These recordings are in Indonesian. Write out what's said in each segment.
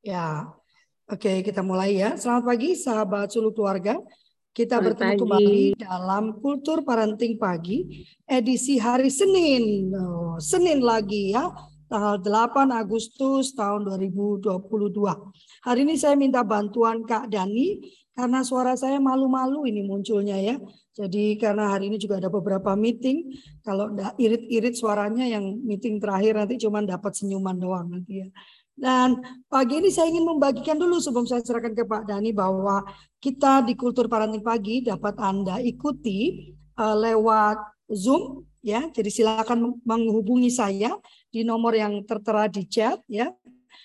Ya, oke kita mulai ya. Selamat pagi sahabat suluh keluarga. Kita Selamat bertemu pagi. kembali dalam Kultur Parenting Pagi edisi hari Senin. Oh, Senin lagi ya, tanggal 8 Agustus tahun 2022. Hari ini saya minta bantuan Kak Dani karena suara saya malu-malu ini munculnya ya. Jadi karena hari ini juga ada beberapa meeting, kalau irit-irit suaranya yang meeting terakhir nanti cuma dapat senyuman doang nanti ya. Dan pagi ini saya ingin membagikan dulu sebelum saya serahkan ke Pak Dani bahwa kita di Kultur Parenting Pagi dapat Anda ikuti uh, lewat Zoom ya. Jadi silakan menghubungi saya di nomor yang tertera di chat ya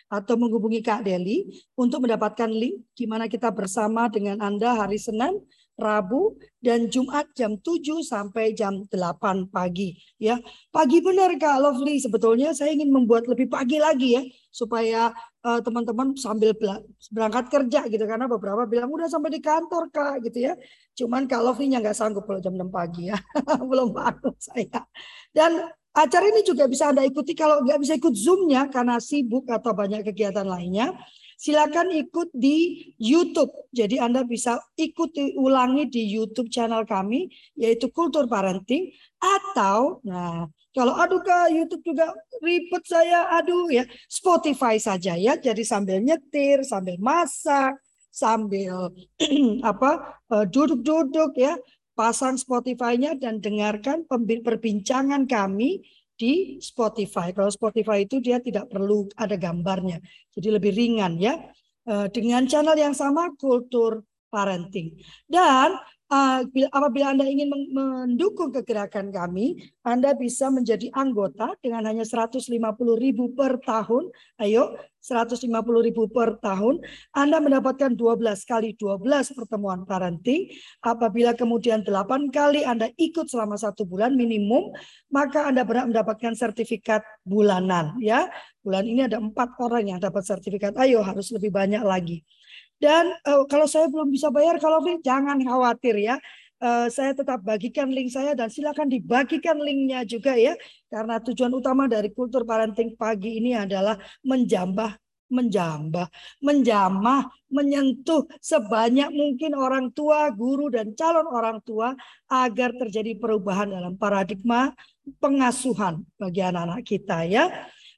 atau menghubungi Kak Deli untuk mendapatkan link gimana kita bersama dengan Anda hari Senin Rabu dan Jumat jam 7 sampai jam 8 pagi ya. Pagi benar Kak Lovely. Sebetulnya saya ingin membuat lebih pagi lagi ya supaya eh, teman-teman uh, sambil berangkat kerja gitu karena beberapa bilang udah sampai di kantor Kak gitu ya. Cuman Kak Lovely-nya nggak sanggup kalau jam 6 pagi ya. Belum bangun saya. Dan acara ini juga bisa Anda ikuti kalau nggak bisa ikut Zoom-nya karena sibuk atau banyak kegiatan lainnya silakan ikut di YouTube. Jadi Anda bisa ikuti ulangi di YouTube channel kami yaitu Kultur Parenting atau nah kalau aduh ke YouTube juga ribet saya aduh ya Spotify saja ya. Jadi sambil nyetir, sambil masak, sambil apa eh, duduk-duduk ya pasang Spotify-nya dan dengarkan perbincangan kami di Spotify. Kalau Spotify itu dia tidak perlu ada gambarnya, jadi lebih ringan ya. Eh, dengan channel yang sama kultur parenting. Dan uh, apabila Anda ingin mendukung kegerakan kami, Anda bisa menjadi anggota dengan hanya 150 ribu per tahun. Ayo, 150 ribu per tahun. Anda mendapatkan 12 kali 12 pertemuan parenting. Apabila kemudian 8 kali Anda ikut selama satu bulan minimum, maka Anda berhak mendapatkan sertifikat bulanan. Ya, bulan ini ada empat orang yang dapat sertifikat. Ayo, harus lebih banyak lagi. Dan uh, kalau saya belum bisa bayar, kalau jangan khawatir ya. Uh, saya tetap bagikan link saya dan silakan dibagikan linknya juga ya. Karena tujuan utama dari kultur parenting pagi ini adalah menjambah menjambah, menjamah, menyentuh sebanyak mungkin orang tua, guru, dan calon orang tua agar terjadi perubahan dalam paradigma pengasuhan bagi anak-anak kita ya.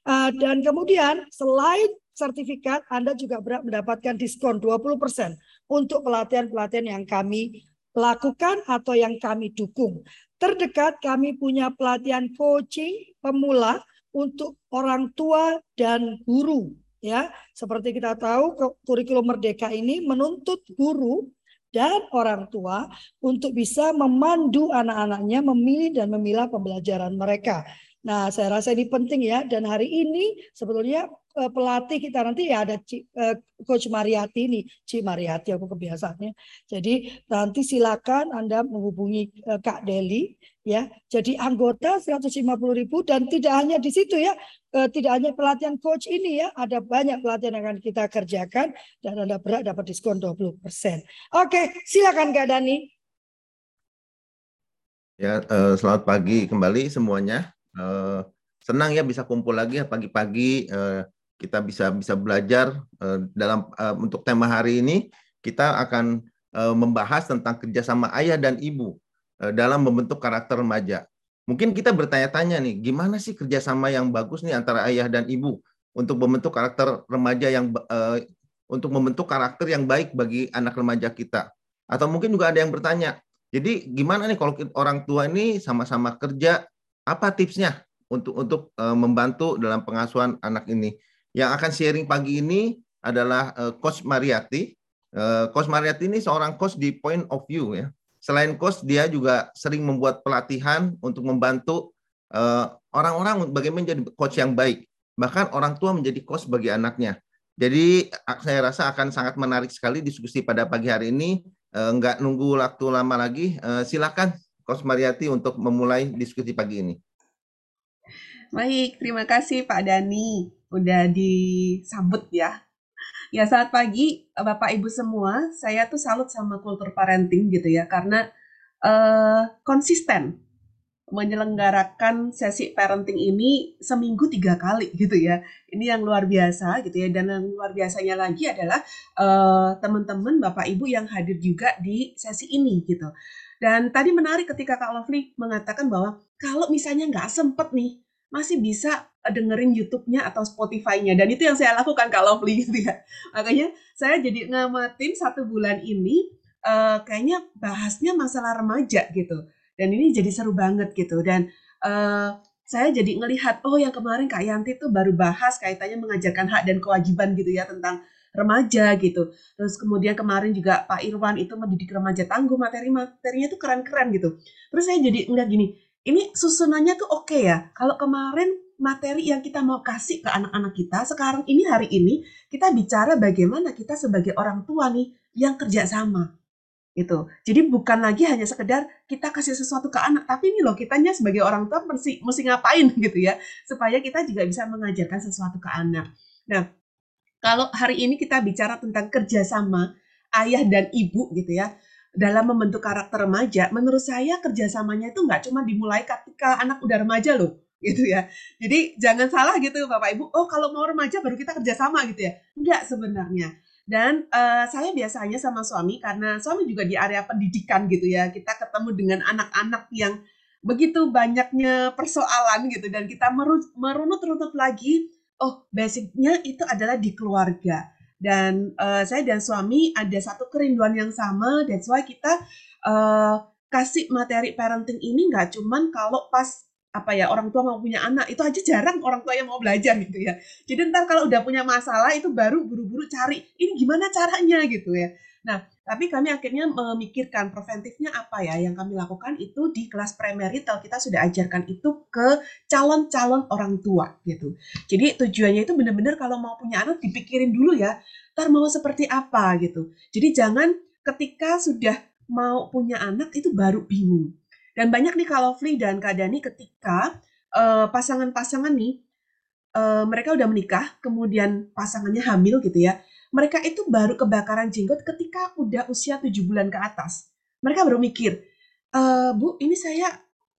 Uh, dan kemudian selain sertifikat, Anda juga berhak mendapatkan diskon 20% untuk pelatihan-pelatihan yang kami lakukan atau yang kami dukung. Terdekat kami punya pelatihan coaching pemula untuk orang tua dan guru ya. Seperti kita tahu kurikulum merdeka ini menuntut guru dan orang tua untuk bisa memandu anak-anaknya memilih dan memilah pembelajaran mereka. Nah, saya rasa ini penting ya. Dan hari ini sebetulnya pelatih kita nanti ya ada uh, Coach Mariati nih, Ci Mariati aku kebiasaannya. Jadi nanti silakan Anda menghubungi uh, Kak Deli ya. Jadi anggota 150 ribu dan tidak hanya di situ ya, tidak hanya pelatihan coach ini ya, ada banyak pelatihan yang akan kita kerjakan dan Anda berat dapat diskon 20%. Oke, silakan Kak Dani. Ya, uh, selamat pagi kembali semuanya. Uh, senang ya bisa kumpul lagi pagi-pagi uh, kita bisa bisa belajar uh, dalam uh, untuk tema hari ini kita akan uh, membahas tentang kerjasama ayah dan ibu dalam membentuk karakter remaja. Mungkin kita bertanya-tanya nih, gimana sih kerjasama yang bagus nih antara ayah dan ibu untuk membentuk karakter remaja yang untuk membentuk karakter yang baik bagi anak remaja kita. Atau mungkin juga ada yang bertanya, jadi gimana nih kalau orang tua ini sama-sama kerja, apa tipsnya untuk untuk membantu dalam pengasuhan anak ini? Yang akan sharing pagi ini adalah uh, Coach Mariati. Uh, Coach Mariati ini seorang coach di Point of View ya. Selain coach, dia juga sering membuat pelatihan untuk membantu uh, orang-orang bagaimana menjadi coach yang baik. Bahkan orang tua menjadi coach bagi anaknya. Jadi saya rasa akan sangat menarik sekali diskusi pada pagi hari ini. Uh, nggak nunggu waktu lama lagi. Uh, silakan Coach Mariati untuk memulai diskusi pagi ini. Baik, terima kasih Pak Dani udah disambut ya. Ya saat pagi Bapak Ibu semua, saya tuh salut sama kultur parenting gitu ya karena uh, konsisten. menyelenggarakan sesi parenting ini seminggu tiga kali gitu ya. Ini yang luar biasa gitu ya. Dan yang luar biasanya lagi adalah uh, teman-teman Bapak Ibu yang hadir juga di sesi ini gitu. Dan tadi menarik ketika Kak Lovely mengatakan bahwa kalau misalnya nggak sempet nih, masih bisa dengerin YouTube-nya atau Spotify-nya. Dan itu yang saya lakukan Kak Lovely gitu ya. Makanya saya jadi ngamatin satu bulan ini uh, kayaknya bahasnya masalah remaja gitu dan ini jadi seru banget gitu dan uh, saya jadi ngelihat oh yang kemarin Kak Yanti tuh baru bahas kaitannya mengajarkan hak dan kewajiban gitu ya tentang remaja gitu. Terus kemudian kemarin juga Pak Irwan itu mendidik remaja tangguh materi-materinya tuh keren-keren gitu. Terus saya jadi enggak gini, ini susunannya tuh oke okay ya. Kalau kemarin materi yang kita mau kasih ke anak-anak kita, sekarang ini hari ini kita bicara bagaimana kita sebagai orang tua nih yang kerja sama itu. Jadi bukan lagi hanya sekedar kita kasih sesuatu ke anak, tapi ini loh kitanya sebagai orang tua mesti mesti ngapain gitu ya, supaya kita juga bisa mengajarkan sesuatu ke anak. Nah, kalau hari ini kita bicara tentang kerjasama ayah dan ibu gitu ya, dalam membentuk karakter remaja, menurut saya kerjasamanya itu nggak cuma dimulai ketika anak udah remaja loh, gitu ya. Jadi jangan salah gitu Bapak Ibu, oh kalau mau remaja baru kita kerjasama gitu ya. Enggak sebenarnya dan uh, saya biasanya sama suami karena suami juga di area pendidikan gitu ya. Kita ketemu dengan anak-anak yang begitu banyaknya persoalan gitu dan kita merunut-runut lagi, oh basicnya itu adalah di keluarga. Dan uh, saya dan suami ada satu kerinduan yang sama, that's why kita uh, kasih materi parenting ini nggak cuman kalau pas apa ya orang tua mau punya anak. Itu aja jarang orang tua yang mau belajar gitu ya. Jadi ntar kalau udah punya masalah itu baru buru-buru cari ini gimana caranya? gitu ya nah tapi kami akhirnya memikirkan preventifnya apa ya yang kami lakukan itu di kelas premarital kita sudah ajarkan itu ke calon-calon orang tua gitu. Jadi tujuannya itu benar-benar kalau mau punya anak dipikirin dulu ya ntar mau seperti apa? gitu. Jadi jangan ketika sudah mau punya anak itu baru bingung. Dan banyak nih kalau Fli dan Kak Dani ketika pasangan pasangan-pasangan nih uh, mereka udah menikah, kemudian pasangannya hamil gitu ya. Mereka itu baru kebakaran jenggot ketika udah usia tujuh bulan ke atas. Mereka baru mikir, e, Bu, ini saya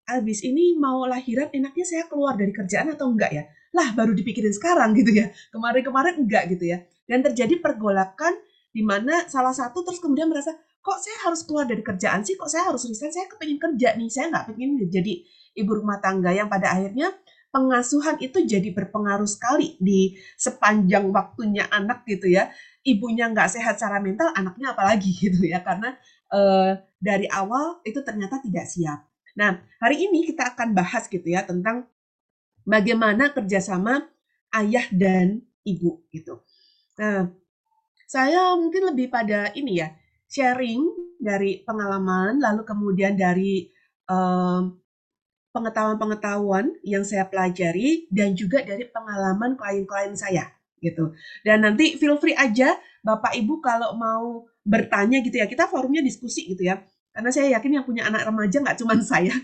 habis ini mau lahiran, enaknya saya keluar dari kerjaan atau enggak ya? Lah, baru dipikirin sekarang gitu ya. Kemarin-kemarin enggak gitu ya. Dan terjadi pergolakan di mana salah satu terus kemudian merasa, kok saya harus keluar dari kerjaan sih, kok saya harus resign, saya kepengen kerja nih, saya nggak pengen jadi ibu rumah tangga yang pada akhirnya pengasuhan itu jadi berpengaruh sekali di sepanjang waktunya anak gitu ya. Ibunya nggak sehat secara mental, anaknya apalagi gitu ya, karena eh, dari awal itu ternyata tidak siap. Nah, hari ini kita akan bahas gitu ya tentang bagaimana kerjasama ayah dan ibu gitu. Nah, saya mungkin lebih pada ini ya, sharing dari pengalaman, lalu kemudian dari pengetahuan pengetahuan-pengetahuan yang saya pelajari dan juga dari pengalaman klien-klien saya gitu. Dan nanti feel free aja Bapak Ibu kalau mau bertanya gitu ya. Kita forumnya diskusi gitu ya. Karena saya yakin yang punya anak remaja nggak cuma saya.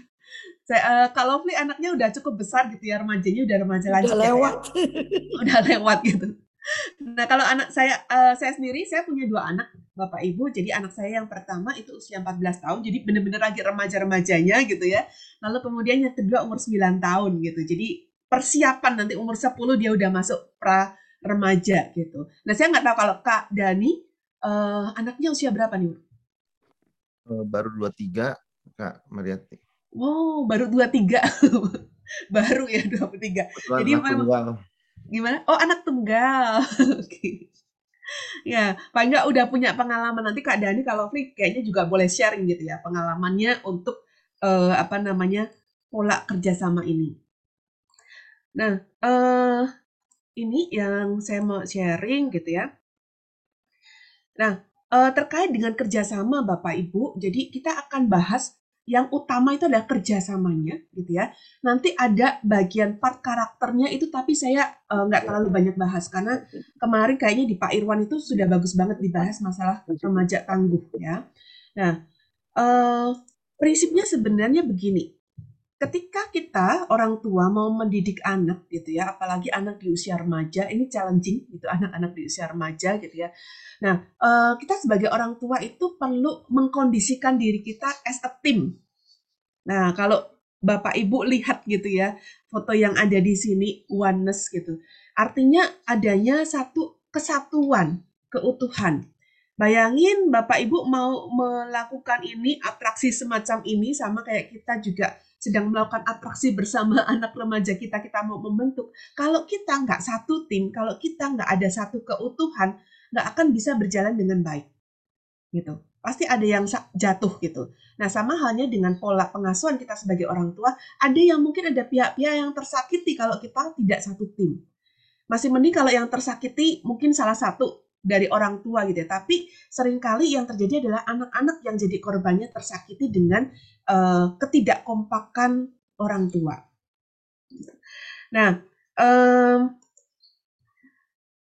Saya uh, kalau Fli anaknya udah cukup besar gitu ya remajanya udah remaja lanjut. Udah lewat. Ya. udah lewat gitu. Nah, kalau anak saya uh, saya sendiri saya punya dua anak, Bapak Ibu. Jadi anak saya yang pertama itu usia 14 tahun, jadi benar-benar lagi remaja-remajanya gitu ya. Lalu kemudian yang kedua umur 9 tahun gitu. Jadi persiapan nanti umur 10 dia udah masuk pra remaja gitu. Nah, saya nggak tahu kalau Kak Dani uh, anaknya usia berapa nih, Uh, baru 23, Kak Mariati. Wow, baru 23. baru ya 23. Betulan Jadi memang Gimana? Oh, anak tunggal. Ya, Pak Enggak udah punya pengalaman nanti Kak Dani kalau Fli kayaknya juga boleh sharing gitu ya pengalamannya untuk uh, apa namanya pola kerjasama ini. Nah, uh, ini yang saya mau sharing gitu ya. Nah, uh, terkait dengan kerjasama Bapak Ibu, jadi kita akan bahas yang utama itu adalah kerjasamanya gitu ya. Nanti ada bagian part karakternya itu tapi saya uh, nggak terlalu banyak bahas karena kemarin kayaknya di Pak Irwan itu sudah bagus banget dibahas masalah remaja tangguh ya. Nah uh, prinsipnya sebenarnya begini. Ketika kita orang tua mau mendidik anak gitu ya, apalagi anak di usia remaja, ini challenging gitu anak-anak di usia remaja gitu ya. Nah, uh, kita sebagai orang tua itu perlu mengkondisikan diri kita as a team. Nah, kalau Bapak Ibu lihat gitu ya, foto yang ada di sini oneness gitu. Artinya adanya satu kesatuan, keutuhan. Bayangin Bapak Ibu mau melakukan ini, atraksi semacam ini sama kayak kita juga sedang melakukan atraksi bersama anak remaja kita, kita mau membentuk. Kalau kita nggak satu tim, kalau kita nggak ada satu keutuhan, nggak akan bisa berjalan dengan baik. Gitu pasti ada yang jatuh gitu. Nah, sama halnya dengan pola pengasuhan kita sebagai orang tua, ada yang mungkin ada pihak-pihak yang tersakiti kalau kita tidak satu tim. Masih mending kalau yang tersakiti mungkin salah satu dari orang tua gitu ya. Tapi sering kali yang terjadi adalah anak-anak yang jadi korbannya tersakiti dengan uh, ketidakkompakan orang tua. Nah, um,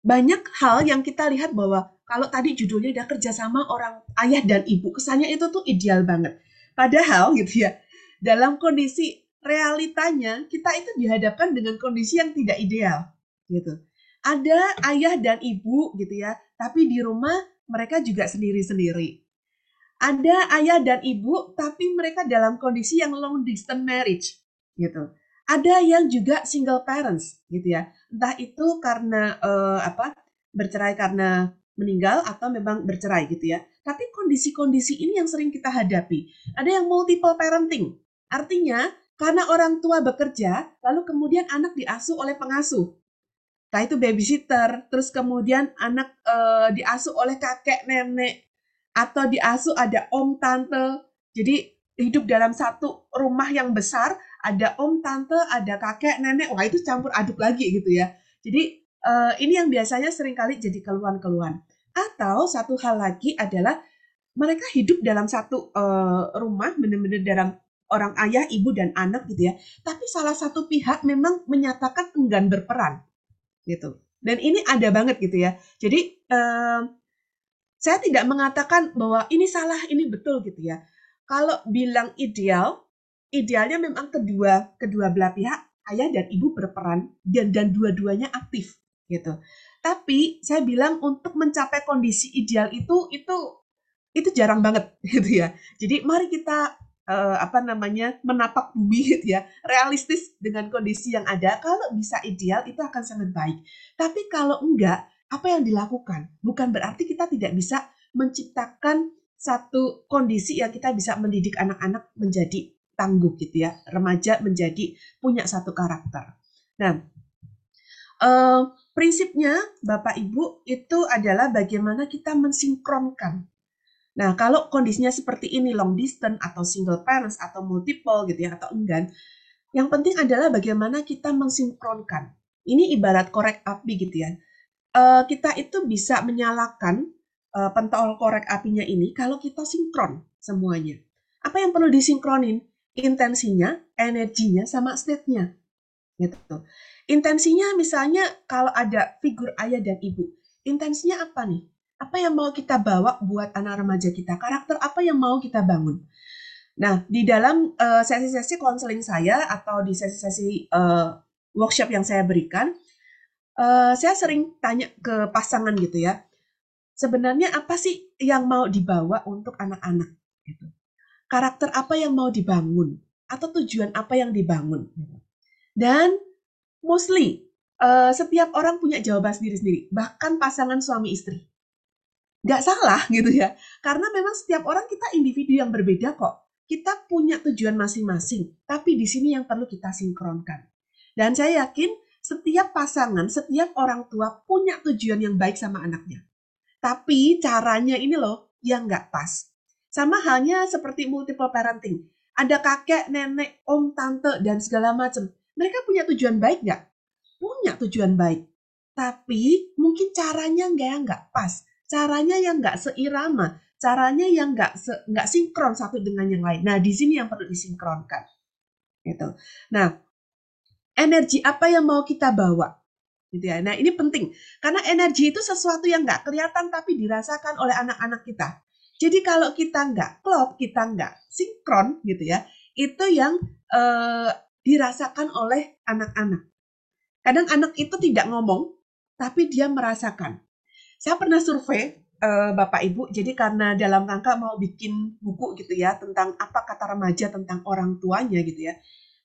banyak hal yang kita lihat bahwa kalau tadi judulnya udah kerjasama orang ayah dan ibu, kesannya itu tuh ideal banget. Padahal gitu ya, dalam kondisi realitanya kita itu dihadapkan dengan kondisi yang tidak ideal gitu. Ada ayah dan ibu gitu ya, tapi di rumah mereka juga sendiri-sendiri. Ada ayah dan ibu, tapi mereka dalam kondisi yang long distance marriage gitu. Ada yang juga single parents gitu ya. Entah itu karena uh, apa bercerai karena meninggal atau memang bercerai gitu ya. Tapi kondisi-kondisi ini yang sering kita hadapi. Ada yang multiple parenting. Artinya karena orang tua bekerja, lalu kemudian anak diasuh oleh pengasuh. Entah itu babysitter, terus kemudian anak e, diasuh oleh kakek nenek atau diasuh ada om tante. Jadi hidup dalam satu rumah yang besar, ada om tante, ada kakek nenek. Wah, itu campur aduk lagi gitu ya. Jadi uh, ini yang biasanya sering kali jadi keluhan-keluhan. Atau satu hal lagi adalah mereka hidup dalam satu uh, rumah, benar-benar dalam orang ayah, ibu dan anak gitu ya. Tapi salah satu pihak memang menyatakan enggan berperan gitu. Dan ini ada banget gitu ya. Jadi uh, saya tidak mengatakan bahwa ini salah, ini betul gitu ya. Kalau bilang ideal, idealnya memang kedua kedua belah pihak ayah dan ibu berperan dan dan dua-duanya aktif gitu. Tapi saya bilang untuk mencapai kondisi ideal itu itu itu jarang banget gitu ya. Jadi mari kita uh, apa namanya menapak bumi gitu ya, realistis dengan kondisi yang ada. Kalau bisa ideal itu akan sangat baik. Tapi kalau enggak, apa yang dilakukan? Bukan berarti kita tidak bisa menciptakan satu kondisi yang kita bisa mendidik anak-anak menjadi tangguh gitu ya, remaja menjadi punya satu karakter. Nah, uh, Prinsipnya, Bapak Ibu, itu adalah bagaimana kita mensinkronkan. Nah, kalau kondisinya seperti ini, long distance atau single parents atau multiple gitu ya, atau enggan, yang penting adalah bagaimana kita mensinkronkan. Ini ibarat korek api gitu ya. Uh, kita itu bisa menyalakan uh, pentol korek apinya ini kalau kita sinkron semuanya. Apa yang perlu disinkronin? Intensinya, energinya, sama state-nya. Gitu. Intensinya misalnya kalau ada figur ayah dan ibu, intensinya apa nih? Apa yang mau kita bawa buat anak remaja kita? Karakter apa yang mau kita bangun? Nah, di dalam uh, sesi-sesi konseling saya atau di sesi-sesi uh, workshop yang saya berikan, uh, saya sering tanya ke pasangan gitu ya. Sebenarnya apa sih yang mau dibawa untuk anak-anak? Gitu. Karakter apa yang mau dibangun? Atau tujuan apa yang dibangun? Dan mostly uh, setiap orang punya jawaban sendiri-sendiri, bahkan pasangan suami istri. Gak salah gitu ya, karena memang setiap orang kita individu yang berbeda kok. Kita punya tujuan masing-masing, tapi di sini yang perlu kita sinkronkan. Dan saya yakin setiap pasangan, setiap orang tua punya tujuan yang baik sama anaknya. Tapi caranya ini loh yang nggak pas. Sama halnya seperti multiple parenting. Ada kakek, nenek, om, tante, dan segala macam mereka punya tujuan baik nggak? Punya tujuan baik. Tapi mungkin caranya nggak nggak pas. Caranya yang nggak seirama. Caranya yang nggak nggak sinkron satu dengan yang lain. Nah, di sini yang perlu disinkronkan. Gitu. Nah, energi apa yang mau kita bawa? Gitu ya. Nah, ini penting. Karena energi itu sesuatu yang nggak kelihatan tapi dirasakan oleh anak-anak kita. Jadi kalau kita nggak klop, kita nggak sinkron gitu ya, itu yang eh, dirasakan oleh anak-anak. Kadang anak itu tidak ngomong, tapi dia merasakan. Saya pernah survei uh, Bapak Ibu. Jadi karena dalam rangka mau bikin buku gitu ya tentang apa kata remaja tentang orang tuanya gitu ya.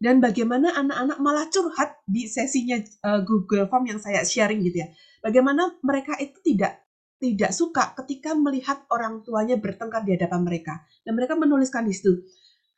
Dan bagaimana anak-anak malah curhat di sesinya uh, Google Form yang saya sharing gitu ya. Bagaimana mereka itu tidak tidak suka ketika melihat orang tuanya bertengkar di hadapan mereka. Dan mereka menuliskan di situ,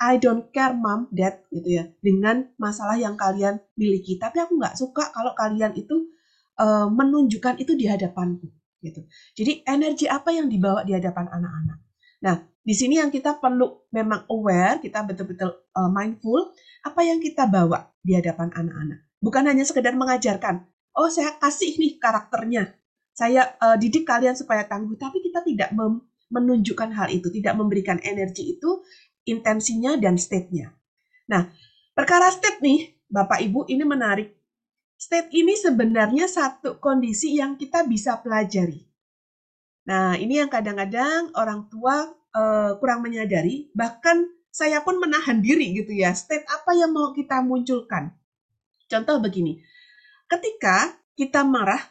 I don't care mom, dad, gitu ya, dengan masalah yang kalian miliki. Tapi aku nggak suka kalau kalian itu uh, menunjukkan itu di hadapanku gitu. Jadi energi apa yang dibawa di hadapan anak-anak. Nah, di sini yang kita perlu memang aware, kita betul-betul uh, mindful apa yang kita bawa di hadapan anak-anak. Bukan hanya sekedar mengajarkan, oh saya kasih nih karakternya, saya uh, didik kalian supaya tangguh, tapi kita tidak menunjukkan hal itu, tidak memberikan energi itu, intensinya dan state-nya. Nah, perkara state nih, Bapak Ibu, ini menarik State ini sebenarnya satu kondisi yang kita bisa pelajari. Nah, ini yang kadang-kadang orang tua uh, kurang menyadari, bahkan saya pun menahan diri gitu ya. State apa yang mau kita munculkan? Contoh begini, ketika kita marah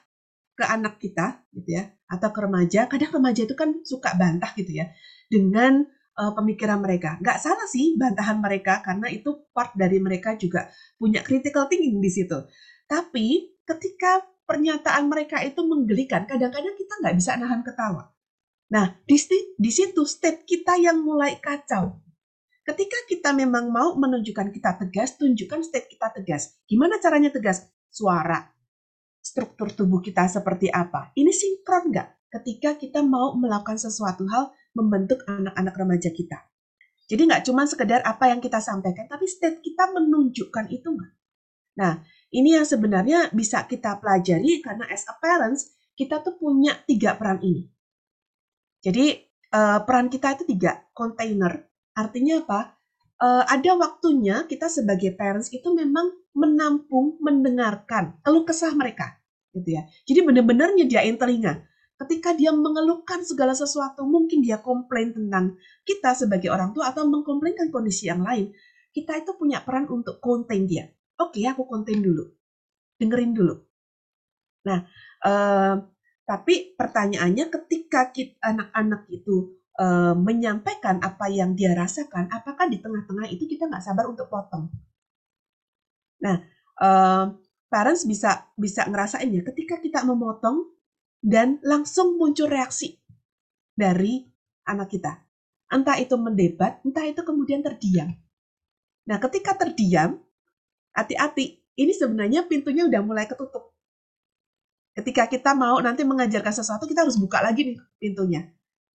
ke anak kita gitu ya, atau ke remaja, kadang remaja itu kan suka bantah gitu ya, dengan uh, pemikiran mereka. Nggak salah sih bantahan mereka karena itu part dari mereka juga punya critical thinking di situ. Tapi ketika pernyataan mereka itu menggelikan, kadang-kadang kita nggak bisa nahan ketawa. Nah, di, di situ state kita yang mulai kacau. Ketika kita memang mau menunjukkan kita tegas, tunjukkan state kita tegas. Gimana caranya tegas? Suara, struktur tubuh kita seperti apa. Ini sinkron nggak ketika kita mau melakukan sesuatu hal membentuk anak-anak remaja kita. Jadi nggak cuma sekedar apa yang kita sampaikan, tapi state kita menunjukkan itu nggak. Nah, ini yang sebenarnya bisa kita pelajari karena as a parents kita tuh punya tiga peran ini. Jadi uh, peran kita itu tiga, container. Artinya apa? Uh, ada waktunya kita sebagai parents itu memang menampung, mendengarkan keluh kesah mereka, gitu ya. Jadi benar-benar nyediain telinga. Ketika dia mengeluhkan segala sesuatu, mungkin dia komplain tentang kita sebagai orang tua atau mengkomplainkan kondisi yang lain, kita itu punya peran untuk contain dia oke okay, aku konten dulu, dengerin dulu. Nah, eh, tapi pertanyaannya ketika anak-anak itu eh, menyampaikan apa yang dia rasakan, apakah di tengah-tengah itu kita nggak sabar untuk potong? Nah, eh, parents bisa bisa ngerasain ya ketika kita memotong dan langsung muncul reaksi dari anak kita. Entah itu mendebat, entah itu kemudian terdiam. Nah, ketika terdiam, hati-hati, ini sebenarnya pintunya udah mulai ketutup. Ketika kita mau nanti mengajarkan sesuatu, kita harus buka lagi nih pintunya.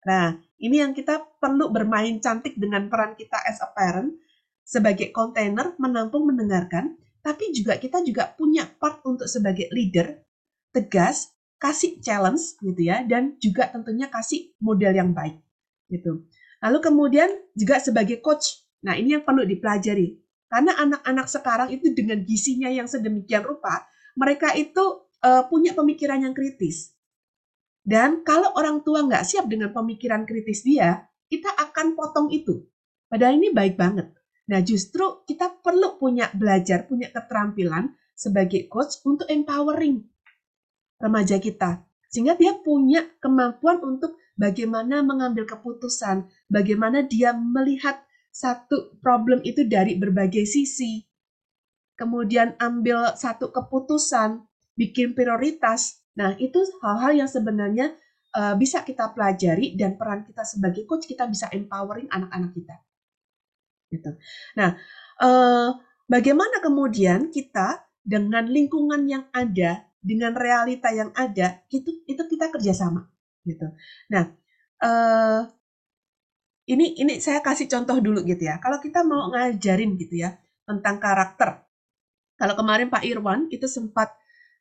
Nah, ini yang kita perlu bermain cantik dengan peran kita as a parent, sebagai kontainer menampung mendengarkan, tapi juga kita juga punya part untuk sebagai leader, tegas, kasih challenge gitu ya, dan juga tentunya kasih model yang baik gitu. Lalu kemudian juga sebagai coach, nah ini yang perlu dipelajari. Karena anak-anak sekarang itu dengan gisinya yang sedemikian rupa, mereka itu uh, punya pemikiran yang kritis. Dan kalau orang tua nggak siap dengan pemikiran kritis dia, kita akan potong itu. Padahal ini baik banget. Nah justru kita perlu punya belajar, punya keterampilan sebagai coach untuk empowering remaja kita. Sehingga dia punya kemampuan untuk bagaimana mengambil keputusan, bagaimana dia melihat satu problem itu dari berbagai sisi, kemudian ambil satu keputusan, bikin prioritas. Nah, itu hal-hal yang sebenarnya uh, bisa kita pelajari dan peran kita sebagai coach kita bisa empowering anak-anak kita. Gitu. Nah, uh, bagaimana kemudian kita dengan lingkungan yang ada, dengan realita yang ada, itu itu kita kerjasama, gitu. Nah, uh, ini ini saya kasih contoh dulu gitu ya. Kalau kita mau ngajarin gitu ya tentang karakter. Kalau kemarin Pak Irwan itu sempat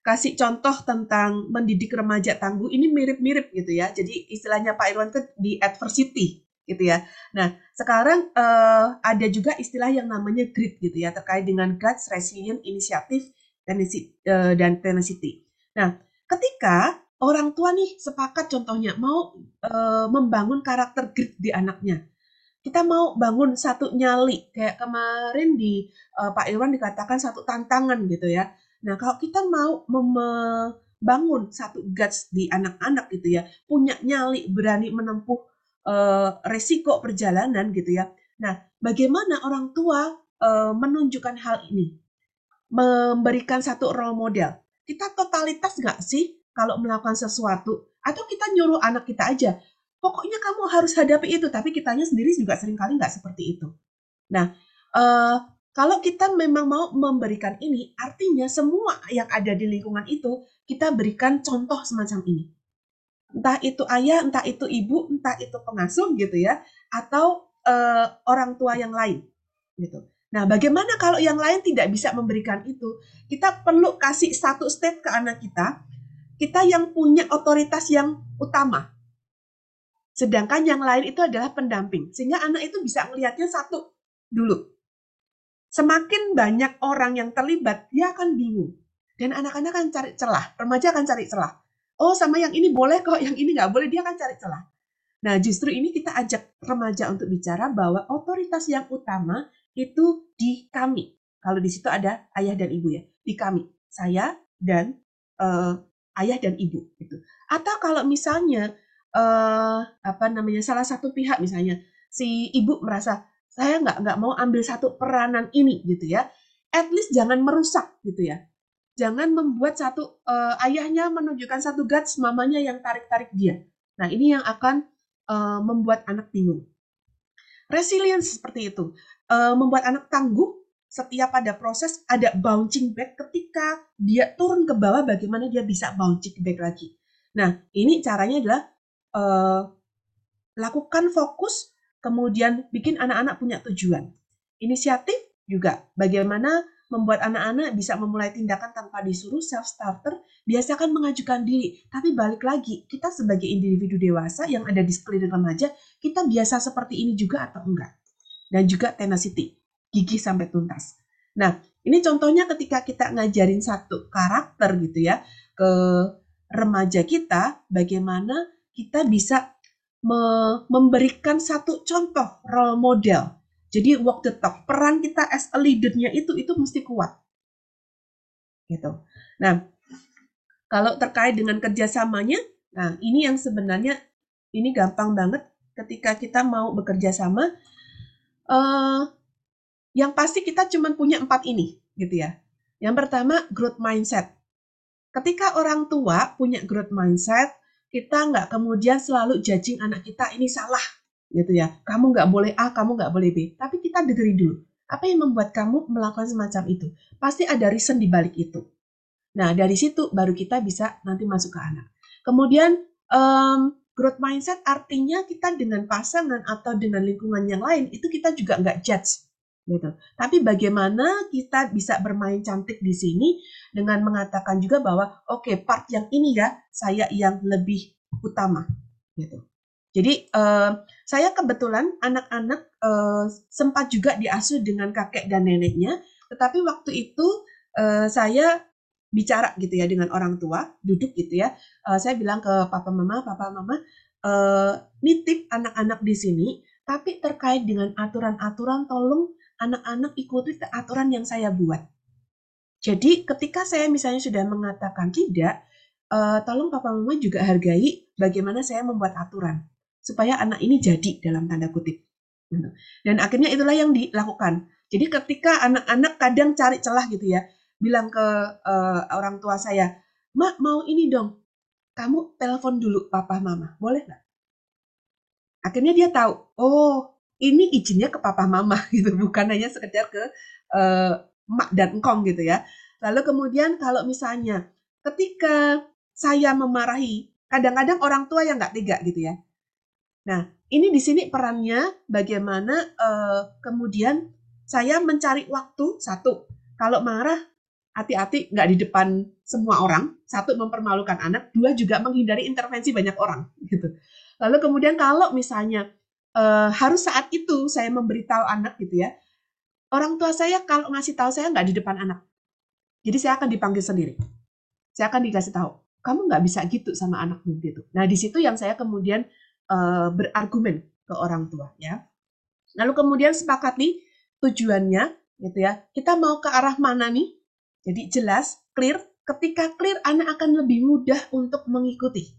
kasih contoh tentang mendidik remaja tangguh ini mirip-mirip gitu ya. Jadi istilahnya Pak Irwan itu di adversity gitu ya. Nah, sekarang uh, ada juga istilah yang namanya grit gitu ya terkait dengan guts, resilient, inisiatif uh, dan tenacity. Nah, ketika orang tua nih sepakat contohnya mau e, membangun karakter grit di anaknya. Kita mau bangun satu nyali kayak kemarin di e, Pak Irwan dikatakan satu tantangan gitu ya. Nah, kalau kita mau mem bangun satu guts di anak-anak gitu ya, punya nyali, berani menempuh uh, resiko perjalanan gitu ya. Nah, bagaimana orang tua uh, menunjukkan hal ini? Memberikan satu role model. Kita totalitas nggak sih kalau melakukan sesuatu? Atau kita nyuruh anak kita aja, pokoknya kamu harus hadapi itu, tapi kitanya sendiri juga sering kali nggak seperti itu. Nah, uh, kalau kita memang mau memberikan ini, artinya semua yang ada di lingkungan itu kita berikan contoh semacam ini. Entah itu ayah, entah itu ibu, entah itu pengasuh gitu ya, atau uh, orang tua yang lain gitu. Nah, bagaimana kalau yang lain tidak bisa memberikan itu? Kita perlu kasih satu step ke anak kita, kita yang punya otoritas yang utama. Sedangkan yang lain itu adalah pendamping, sehingga anak itu bisa melihatnya satu dulu Semakin banyak orang yang terlibat, dia akan bingung. Dan anak-anak akan cari celah, remaja akan cari celah. Oh sama yang ini boleh kok, yang ini nggak boleh, dia akan cari celah. Nah justru ini kita ajak remaja untuk bicara bahwa otoritas yang utama itu di kami. Kalau di situ ada ayah dan ibu ya, di kami, saya dan uh, ayah dan ibu gitu. Atau kalau misalnya uh, apa namanya salah satu pihak misalnya si ibu merasa saya nggak nggak mau ambil satu peranan ini gitu ya. At least jangan merusak gitu ya. Jangan membuat satu uh, ayahnya menunjukkan satu guts mamanya yang tarik tarik dia. Nah ini yang akan uh, membuat anak bingung. Resilience seperti itu. Uh, membuat anak tangguh setiap ada proses ada bouncing back ketika dia turun ke bawah bagaimana dia bisa bouncing back lagi nah ini caranya adalah uh, lakukan fokus kemudian bikin anak-anak punya tujuan. Inisiatif juga bagaimana membuat anak-anak bisa memulai tindakan tanpa disuruh self starter, biasakan mengajukan diri. Tapi balik lagi, kita sebagai individu dewasa yang ada di sekeliling remaja, kita biasa seperti ini juga atau enggak? Dan juga tenacity, gigih sampai tuntas. Nah, ini contohnya ketika kita ngajarin satu karakter gitu ya ke remaja kita, bagaimana kita bisa memberikan satu contoh role model. Jadi walk the talk, peran kita as a leader-nya itu itu mesti kuat. Gitu. Nah, kalau terkait dengan kerjasamanya, nah ini yang sebenarnya ini gampang banget ketika kita mau bekerja sama. Uh, yang pasti kita cuma punya empat ini, gitu ya. Yang pertama growth mindset. Ketika orang tua punya growth mindset, kita nggak kemudian selalu judging anak kita ini salah gitu ya. Kamu nggak boleh A, kamu nggak boleh B. Tapi kita dengerin dulu. Apa yang membuat kamu melakukan semacam itu? Pasti ada reason di balik itu. Nah, dari situ baru kita bisa nanti masuk ke anak. Kemudian, um, growth mindset artinya kita dengan pasangan atau dengan lingkungan yang lain, itu kita juga nggak judge. Gitu. Tapi bagaimana kita bisa bermain cantik di sini dengan mengatakan juga bahwa oke okay, part yang ini ya saya yang lebih utama gitu. Jadi uh, saya kebetulan anak-anak uh, sempat juga diasuh dengan kakek dan neneknya, tetapi waktu itu uh, saya bicara gitu ya dengan orang tua, duduk gitu ya. Uh, saya bilang ke papa mama, papa mama uh, nitip anak-anak di sini, tapi terkait dengan aturan-aturan tolong anak-anak ikuti aturan yang saya buat. Jadi ketika saya misalnya sudah mengatakan tidak, uh, tolong papa mama juga hargai bagaimana saya membuat aturan supaya anak ini jadi dalam tanda kutip. Gitu. Dan akhirnya itulah yang dilakukan. Jadi ketika anak-anak kadang cari celah gitu ya, bilang ke uh, orang tua saya, Mak mau ini dong, kamu telepon dulu papa mama, boleh nggak? Akhirnya dia tahu, oh ini izinnya ke papa mama gitu, bukan hanya sekedar ke uh, mak dan engkong gitu ya. Lalu kemudian kalau misalnya ketika saya memarahi, kadang-kadang orang tua yang nggak tega gitu ya. Nah, ini di sini perannya bagaimana uh, kemudian saya mencari waktu satu. Kalau marah, hati-hati nggak di depan semua orang. Satu mempermalukan anak, dua juga menghindari intervensi banyak orang gitu. Lalu kemudian kalau misalnya uh, harus saat itu saya memberitahu anak gitu ya, Orang tua saya kalau ngasih tahu saya nggak di depan anak. Jadi saya akan dipanggil sendiri. Saya akan dikasih tahu, kamu nggak bisa gitu sama anakmu gitu. Nah di situ yang saya kemudian uh, berargumen ke orang tua ya. Lalu kemudian sepakat nih tujuannya gitu ya. Kita mau ke arah mana nih? Jadi jelas, clear ketika clear anak akan lebih mudah untuk mengikuti.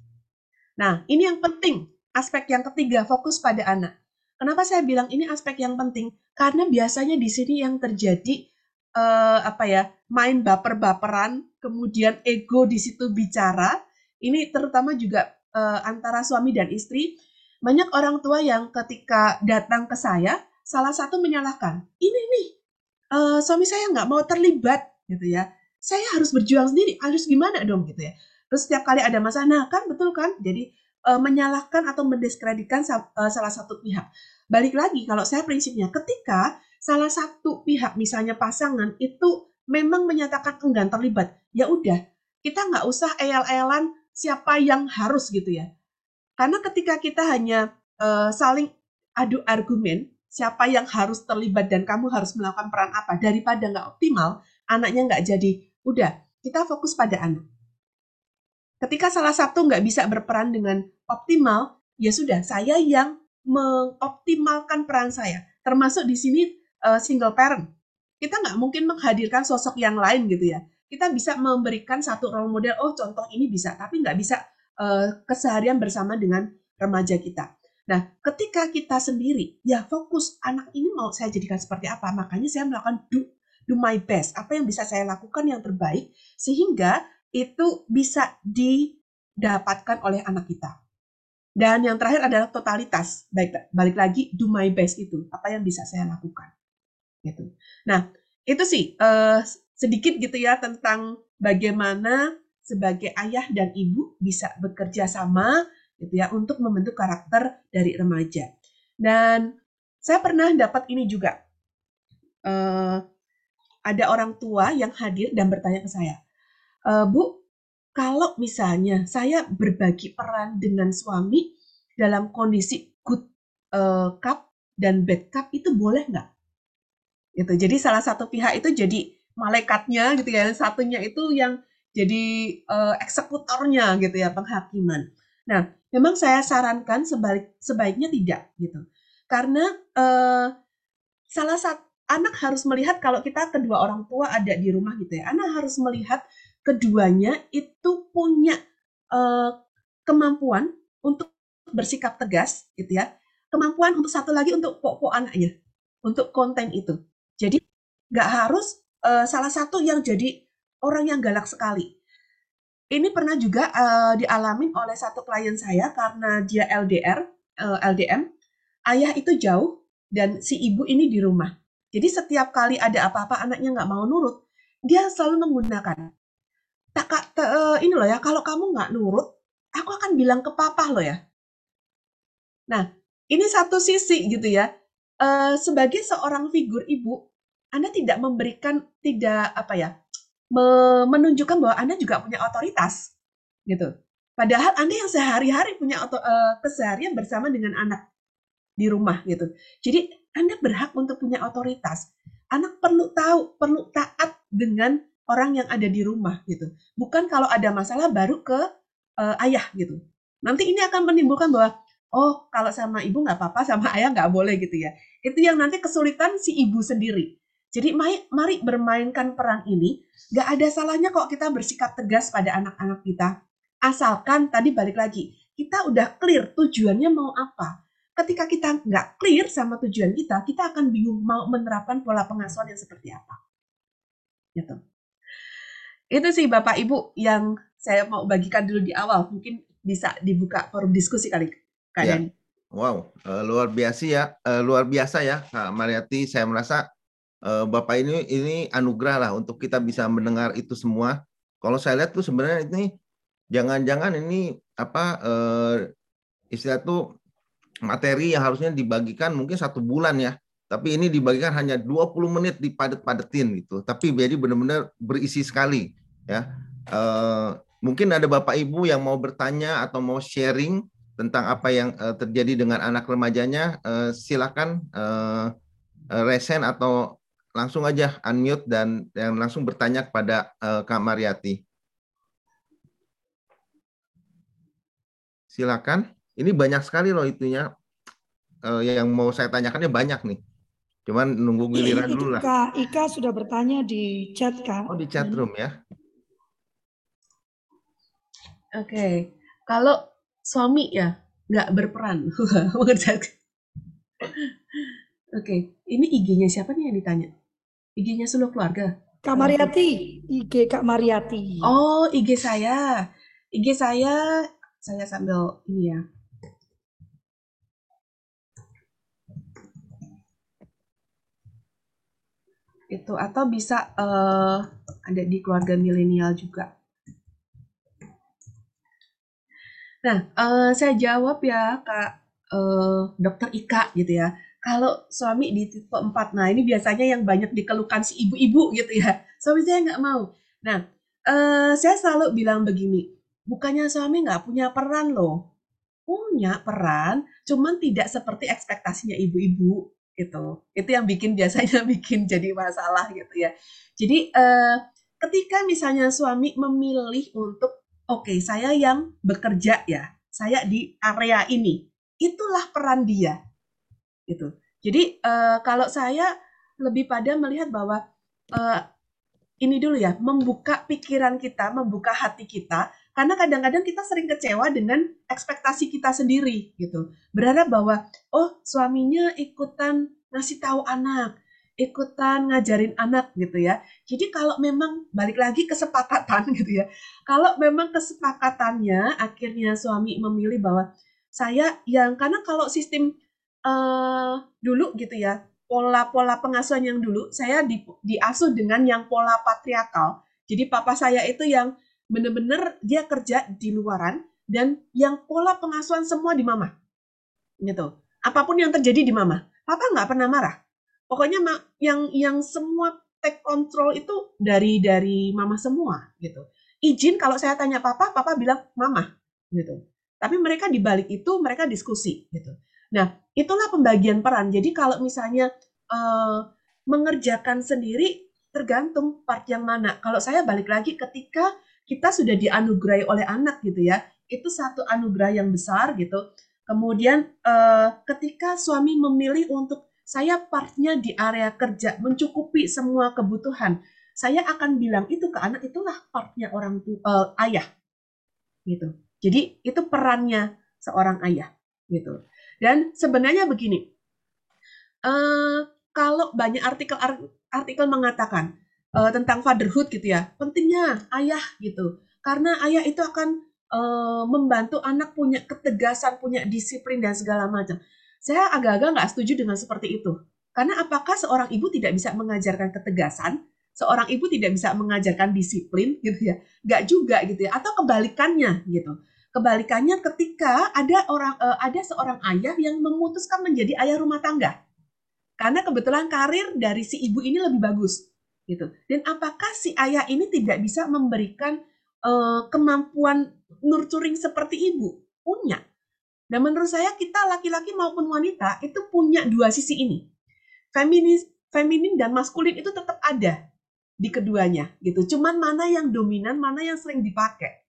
Nah, ini yang penting. Aspek yang ketiga, fokus pada anak. Kenapa saya bilang ini aspek yang penting? Karena biasanya di sini yang terjadi uh, apa ya, main baper-baperan, kemudian ego di situ bicara. Ini terutama juga uh, antara suami dan istri. Banyak orang tua yang ketika datang ke saya, salah satu menyalahkan. Ini nih, uh, suami saya nggak mau terlibat, gitu ya. Saya harus berjuang sendiri, harus gimana dong, gitu ya. Terus setiap kali ada masalah, nah kan betul kan? Jadi uh, menyalahkan atau mendiskreditkan uh, salah satu pihak. Balik lagi, kalau saya prinsipnya, ketika salah satu pihak, misalnya pasangan, itu memang menyatakan enggan terlibat, ya udah, kita nggak usah eyal-eyalan siapa yang harus gitu ya. Karena ketika kita hanya uh, saling adu argumen, siapa yang harus terlibat dan kamu harus melakukan peran apa, daripada nggak optimal, anaknya nggak jadi, udah, kita fokus pada anak. Ketika salah satu nggak bisa berperan dengan optimal, ya sudah, saya yang mengoptimalkan peran saya. Termasuk di sini uh, single parent. Kita nggak mungkin menghadirkan sosok yang lain gitu ya. Kita bisa memberikan satu role model, oh contoh ini bisa, tapi nggak bisa uh, keseharian bersama dengan remaja kita. Nah, ketika kita sendiri, ya fokus anak ini mau saya jadikan seperti apa. Makanya saya melakukan do, do my best. Apa yang bisa saya lakukan yang terbaik, sehingga itu bisa didapatkan oleh anak kita. Dan yang terakhir adalah totalitas. Baik, balik lagi do my best itu apa yang bisa saya lakukan. Gitu. Nah, itu sih uh, sedikit gitu ya tentang bagaimana sebagai ayah dan ibu bisa bekerja sama gitu ya untuk membentuk karakter dari remaja. Dan saya pernah dapat ini juga. Uh, ada orang tua yang hadir dan bertanya ke saya, e, Bu, kalau misalnya saya berbagi peran dengan suami dalam kondisi good uh, cup dan bad cup itu boleh nggak? Gitu. Jadi salah satu pihak itu jadi malaikatnya gitu ya, satunya itu yang jadi uh, eksekutornya gitu ya penghakiman. Nah, memang saya sarankan sebalik sebaiknya tidak gitu, karena uh, salah satu anak harus melihat kalau kita kedua orang tua ada di rumah gitu ya, anak harus melihat keduanya itu punya uh, kemampuan untuk bersikap tegas gitu ya. Kemampuan untuk satu lagi untuk pokok anaknya untuk konten itu. Jadi nggak harus uh, salah satu yang jadi orang yang galak sekali. Ini pernah juga uh, dialamin oleh satu klien saya karena dia LDR uh, LDM ayah itu jauh dan si ibu ini di rumah. Jadi setiap kali ada apa-apa anaknya nggak mau nurut dia selalu menggunakan tak uh, ini loh ya kalau kamu nggak nurut aku akan bilang ke papa loh ya. Nah ini satu sisi gitu ya. Uh, sebagai seorang figur ibu anda tidak memberikan tidak apa ya menunjukkan bahwa anda juga punya otoritas gitu. Padahal anda yang sehari-hari punya uh, keseharian bersama dengan anak di rumah gitu. Jadi anda berhak untuk punya otoritas. Anak perlu tahu perlu taat dengan orang yang ada di rumah gitu. Bukan kalau ada masalah baru ke uh, ayah gitu. Nanti ini akan menimbulkan bahwa oh kalau sama ibu nggak apa-apa, sama ayah nggak boleh gitu ya. Itu yang nanti kesulitan si ibu sendiri. Jadi mari, mari bermainkan peran ini. Nggak ada salahnya kok kita bersikap tegas pada anak-anak kita. Asalkan tadi balik lagi, kita udah clear tujuannya mau apa. Ketika kita nggak clear sama tujuan kita, kita akan bingung mau menerapkan pola pengasuhan yang seperti apa. Gitu. Itu sih Bapak Ibu yang saya mau bagikan dulu di awal. Mungkin bisa dibuka forum diskusi kali Kak ya. Wow, uh, luar biasa ya, uh, luar biasa ya Kak Mariati. Saya merasa uh, Bapak ini ini anugerah lah untuk kita bisa mendengar itu semua. Kalau saya lihat tuh sebenarnya ini jangan-jangan ini apa uh, istilah tuh materi yang harusnya dibagikan mungkin satu bulan ya tapi ini dibagikan hanya 20 menit dipadet-padetin gitu. Tapi jadi benar-benar berisi sekali ya. Uh, mungkin ada Bapak Ibu yang mau bertanya atau mau sharing tentang apa yang uh, terjadi dengan anak remajanya, uh, silakan uh, resen atau langsung aja unmute dan yang langsung bertanya kepada uh, Kak Mariati. Silakan. Ini banyak sekali loh itunya. Uh, yang mau saya tanyakannya banyak nih. Cuman nunggu giliran dulu lah. Kak Ika sudah bertanya di chat Kak. Oh di chat room ya. Oke, kalau suami ya nggak berperan mengerjakan. Oke, ini IG-nya siapa nih yang ditanya? IG-nya seluruh keluarga. Kak Mariati, IG Kak Mariati. Oh, IG saya. IG saya, saya sambil ini ya. Itu atau bisa uh, ada di keluarga milenial juga. Nah, uh, saya jawab ya Kak uh, Dokter Ika gitu ya. Kalau suami di tipe 4, nah ini biasanya yang banyak dikeluhkan si ibu-ibu gitu ya. Suami saya nggak mau. Nah, uh, saya selalu bilang begini, bukannya suami nggak punya peran loh. Punya peran, cuman tidak seperti ekspektasinya ibu-ibu gitu. Itu yang bikin biasanya bikin jadi masalah gitu ya. Jadi uh, ketika misalnya suami memilih untuk oke okay, saya yang bekerja ya, saya di area ini, itulah peran dia, gitu. Jadi uh, kalau saya lebih pada melihat bahwa uh, ini dulu ya, membuka pikiran kita, membuka hati kita, karena kadang-kadang kita sering kecewa dengan ekspektasi kita sendiri, gitu. Berharap bahwa oh suaminya ikutan ngasih tahu anak, ikutan ngajarin anak gitu ya. Jadi kalau memang balik lagi kesepakatan gitu ya. Kalau memang kesepakatannya akhirnya suami memilih bahwa saya yang karena kalau sistem uh, dulu gitu ya, pola-pola pengasuhan yang dulu saya di, diasuh dengan yang pola patriarkal. Jadi papa saya itu yang bener-bener dia kerja di luaran dan yang pola pengasuhan semua di mama. Gitu. Apa pun yang terjadi di mama. Papa nggak pernah marah pokoknya yang yang semua take control itu dari dari mama semua gitu izin kalau saya tanya papa papa bilang mama gitu tapi mereka di balik itu mereka diskusi gitu nah itulah pembagian peran jadi kalau misalnya uh, mengerjakan sendiri tergantung part yang mana kalau saya balik lagi ketika kita sudah dianugerahi oleh anak gitu ya itu satu anugerah yang besar gitu kemudian uh, ketika suami memilih untuk saya partnya di area kerja, mencukupi semua kebutuhan. Saya akan bilang itu ke anak itulah partnya orang tua, uh, ayah, gitu. Jadi itu perannya seorang ayah, gitu. Dan sebenarnya begini, uh, kalau banyak artikel artikel mengatakan uh, tentang fatherhood gitu ya, pentingnya ayah gitu, karena ayah itu akan uh, membantu anak punya ketegasan, punya disiplin dan segala macam. Saya agak-agak nggak setuju dengan seperti itu. Karena apakah seorang ibu tidak bisa mengajarkan ketegasan, seorang ibu tidak bisa mengajarkan disiplin gitu ya? Nggak juga gitu ya. Atau kebalikannya gitu. Kebalikannya ketika ada orang uh, ada seorang ayah yang memutuskan menjadi ayah rumah tangga. Karena kebetulan karir dari si ibu ini lebih bagus gitu. Dan apakah si ayah ini tidak bisa memberikan uh, kemampuan nurturing seperti ibu? Punya. Dan menurut saya kita laki-laki maupun wanita itu punya dua sisi ini. Feminis, feminin dan maskulin itu tetap ada di keduanya gitu. Cuman mana yang dominan, mana yang sering dipakai.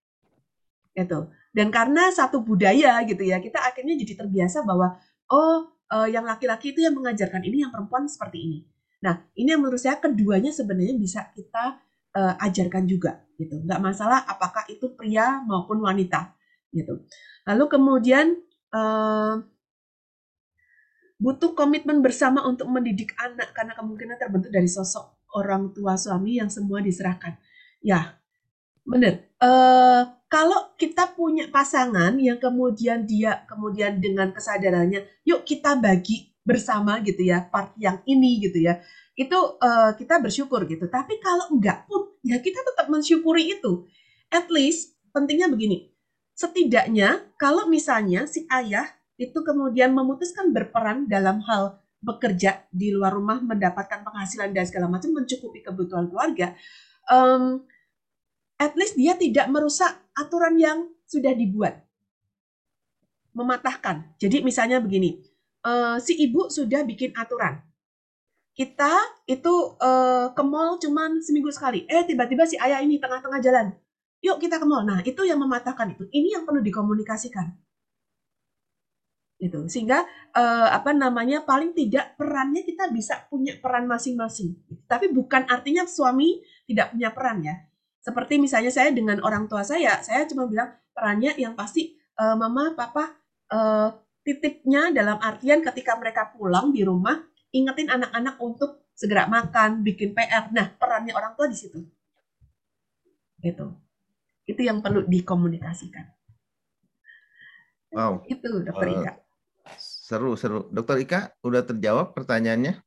Gitu. Dan karena satu budaya gitu ya, kita akhirnya jadi terbiasa bahwa oh uh, yang laki-laki itu yang mengajarkan ini, yang perempuan seperti ini. Nah, ini yang menurut saya keduanya sebenarnya bisa kita uh, ajarkan juga gitu. Nggak masalah apakah itu pria maupun wanita gitu. Lalu kemudian uh, butuh komitmen bersama untuk mendidik anak karena kemungkinan terbentuk dari sosok orang tua suami yang semua diserahkan. Ya, benar. Uh, kalau kita punya pasangan yang kemudian dia kemudian dengan kesadarannya, yuk kita bagi bersama gitu ya part yang ini gitu ya, itu uh, kita bersyukur gitu. Tapi kalau enggak pun, ya kita tetap mensyukuri itu. At least pentingnya begini, Setidaknya kalau misalnya si ayah itu kemudian memutuskan berperan dalam hal bekerja di luar rumah mendapatkan penghasilan dan segala macam mencukupi kebutuhan keluarga, um, at least dia tidak merusak aturan yang sudah dibuat, mematahkan. Jadi misalnya begini, uh, si ibu sudah bikin aturan, kita itu uh, ke mall cuman seminggu sekali, eh tiba-tiba si ayah ini tengah-tengah jalan, Yuk kita ke mall. Nah, itu yang mematahkan itu. Ini yang perlu dikomunikasikan. Itu. Sehingga eh, apa namanya paling tidak perannya kita bisa punya peran masing-masing. Tapi bukan artinya suami tidak punya peran ya. Seperti misalnya saya dengan orang tua saya, saya cuma bilang perannya yang pasti uh, mama, papa uh, titipnya dalam artian ketika mereka pulang di rumah ingetin anak-anak untuk segera makan, bikin PR. Nah, perannya orang tua di situ. Itu. Itu yang perlu dikomunikasikan. Wow. Itu, Dokter uh, Ika. Seru, seru. Dokter Ika, udah terjawab pertanyaannya?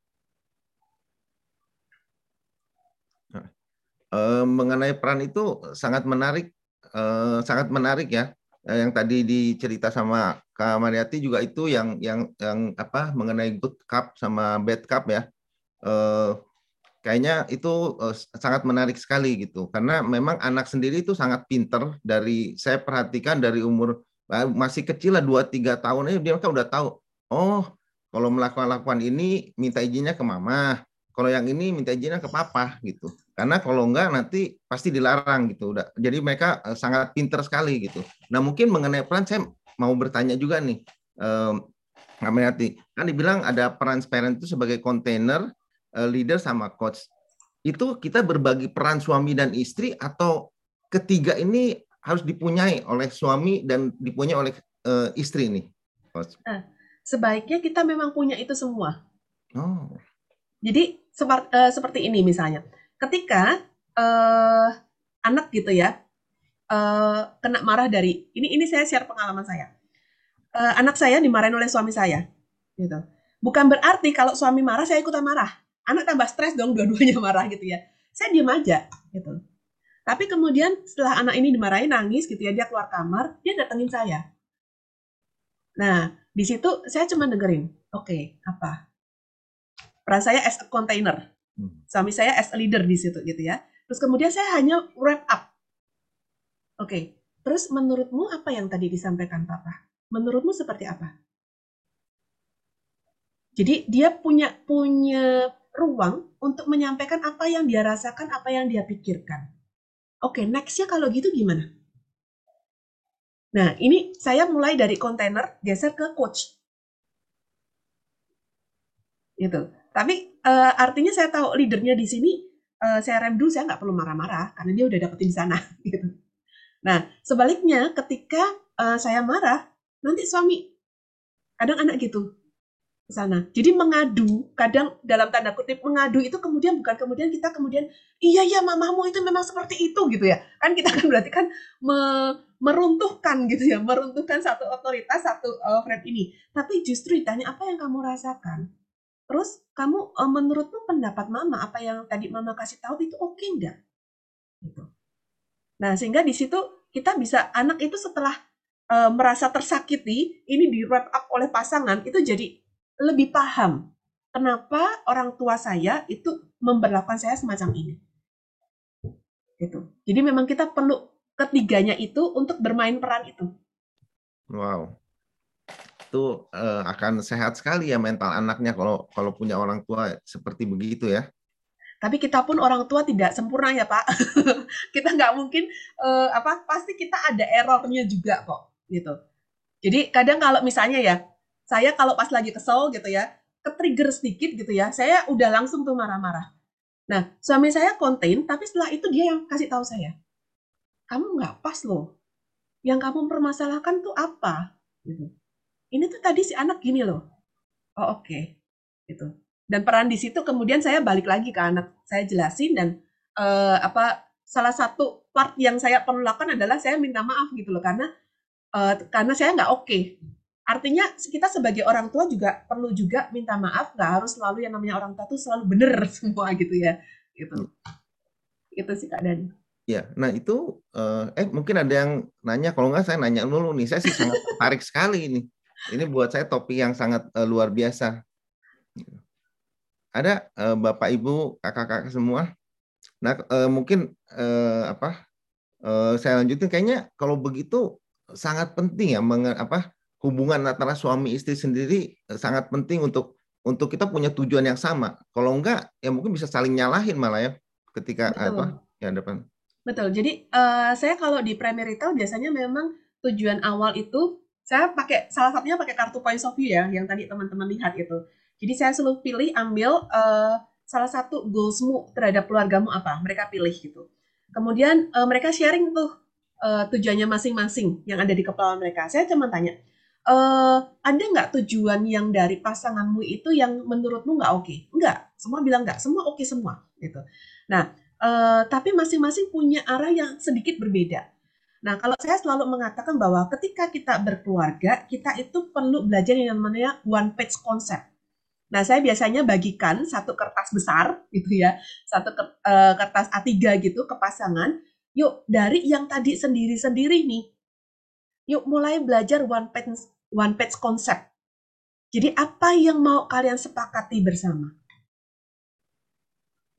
Uh, mengenai peran itu sangat menarik, uh, sangat menarik ya. Uh, yang tadi dicerita sama Kak Mariati juga itu yang yang yang apa mengenai good cup sama bad cup ya. Uh, kayaknya itu uh, sangat menarik sekali gitu. Karena memang anak sendiri itu sangat pinter dari saya perhatikan dari umur uh, masih kecil lah dua tiga tahun ini dia kan udah tahu oh kalau melakukan lakukan ini minta izinnya ke mama kalau yang ini minta izinnya ke papa gitu. Karena kalau enggak nanti pasti dilarang gitu. Udah jadi mereka uh, sangat pinter sekali gitu. Nah mungkin mengenai peran saya mau bertanya juga nih um, kan dibilang ada peran parent itu sebagai kontainer uh, leader sama coach. Itu kita berbagi peran suami dan istri atau ketiga ini harus dipunyai oleh suami dan dipunyai oleh uh, istri nih coach? Nah, sebaiknya kita memang punya itu semua. Oh. Jadi seperti, uh, seperti ini misalnya. Ketika uh, anak gitu ya uh, kena marah dari ini ini saya share pengalaman saya. Uh, anak saya dimarahin oleh suami saya gitu. Bukan berarti kalau suami marah saya ikutan marah. Anak tambah stres dong dua-duanya marah gitu ya. Saya diam aja gitu. Tapi kemudian setelah anak ini dimarahin nangis gitu ya dia keluar kamar dia datengin saya. Nah di situ saya cuma dengerin oke okay, apa? Peran saya as a container. Hmm. suami saya as a leader di situ gitu ya. Terus kemudian saya hanya wrap up oke terus menurutmu apa yang tadi disampaikan papa menurutmu seperti apa jadi dia punya punya ruang untuk menyampaikan apa yang dia rasakan, apa yang dia pikirkan. Oke, nextnya kalau gitu gimana? Nah, ini saya mulai dari kontainer geser ke coach. Gitu. Tapi uh, artinya saya tahu leadernya di sini, uh, saya rem dulu, saya nggak perlu marah-marah karena dia udah dapetin di sana. Gitu. Nah, sebaliknya ketika uh, saya marah, nanti suami kadang anak gitu ke sana. Jadi mengadu, kadang dalam tanda kutip mengadu itu kemudian bukan kemudian kita kemudian iya ya mamamu itu memang seperti itu gitu ya. Kan kita kan berarti kan me, meruntuhkan gitu ya, meruntuhkan satu otoritas, satu uh, ini. Tapi justru ditanya apa yang kamu rasakan. Terus kamu uh, menurutmu pendapat mama apa yang tadi mama kasih tahu itu oke okay enggak? Gitu. Nah, sehingga di situ kita bisa anak itu setelah uh, merasa tersakiti, ini di wrap up oleh pasangan itu jadi lebih paham kenapa orang tua saya itu memperlakukan saya semacam ini. Gitu. Jadi memang kita perlu ketiganya itu untuk bermain peran itu. Wow. Itu uh, akan sehat sekali ya mental anaknya kalau kalau punya orang tua seperti begitu ya. Tapi kita pun orang tua tidak sempurna ya Pak. kita nggak mungkin uh, apa pasti kita ada errornya juga kok gitu. Jadi kadang kalau misalnya ya saya kalau pas lagi kesel gitu ya, ke-trigger sedikit gitu ya, saya udah langsung tuh marah-marah. Nah, suami saya konten, tapi setelah itu dia yang kasih tahu saya. Kamu nggak pas loh. Yang kamu permasalahkan tuh apa? Gitu. Ini tuh tadi si anak gini loh. Oh oke. Okay. Gitu. Dan peran di situ kemudian saya balik lagi ke anak. Saya jelasin dan uh, apa salah satu part yang saya perlu lakukan adalah saya minta maaf gitu loh karena uh, karena saya nggak oke okay Artinya kita sebagai orang tua juga perlu juga minta maaf, nggak harus selalu yang namanya orang tua tuh selalu benar semua gitu ya, gitu. Itu sih Kak Dani. Ya, nah itu eh, eh mungkin ada yang nanya, kalau nggak saya nanya dulu nih, saya sih sangat tertarik sekali ini. Ini buat saya topik yang sangat uh, luar biasa. Ada uh, bapak ibu kakak-kakak semua. Nah uh, mungkin uh, apa? Saya lanjutin kayaknya kalau begitu sangat penting ya meng, apa hubungan antara suami istri sendiri eh, sangat penting untuk untuk kita punya tujuan yang sama. Kalau enggak, ya mungkin bisa saling nyalahin malah ya ketika Betul. apa ya depan. Betul. Jadi uh, saya kalau di premarital biasanya memang tujuan awal itu saya pakai salah satunya pakai kartu points of view ya yang tadi teman-teman lihat itu. Jadi saya selalu pilih ambil uh, salah satu goalsmu terhadap keluargamu apa, mereka pilih gitu. Kemudian uh, mereka sharing tuh uh, tujuannya masing-masing yang ada di kepala mereka. Saya cuma tanya, uh, ada nggak tujuan yang dari pasanganmu itu yang menurutmu nggak oke? Okay? Nggak, semua bilang nggak, semua oke okay semua gitu. Nah, uh, tapi masing-masing punya arah yang sedikit berbeda. Nah, kalau saya selalu mengatakan bahwa ketika kita berkeluarga, kita itu perlu belajar yang namanya one page concept. Nah, saya biasanya bagikan satu kertas besar gitu ya, satu uh, kertas A3 gitu ke pasangan. Yuk dari yang tadi sendiri-sendiri nih. Yuk mulai belajar one page one page konsep. Jadi apa yang mau kalian sepakati bersama?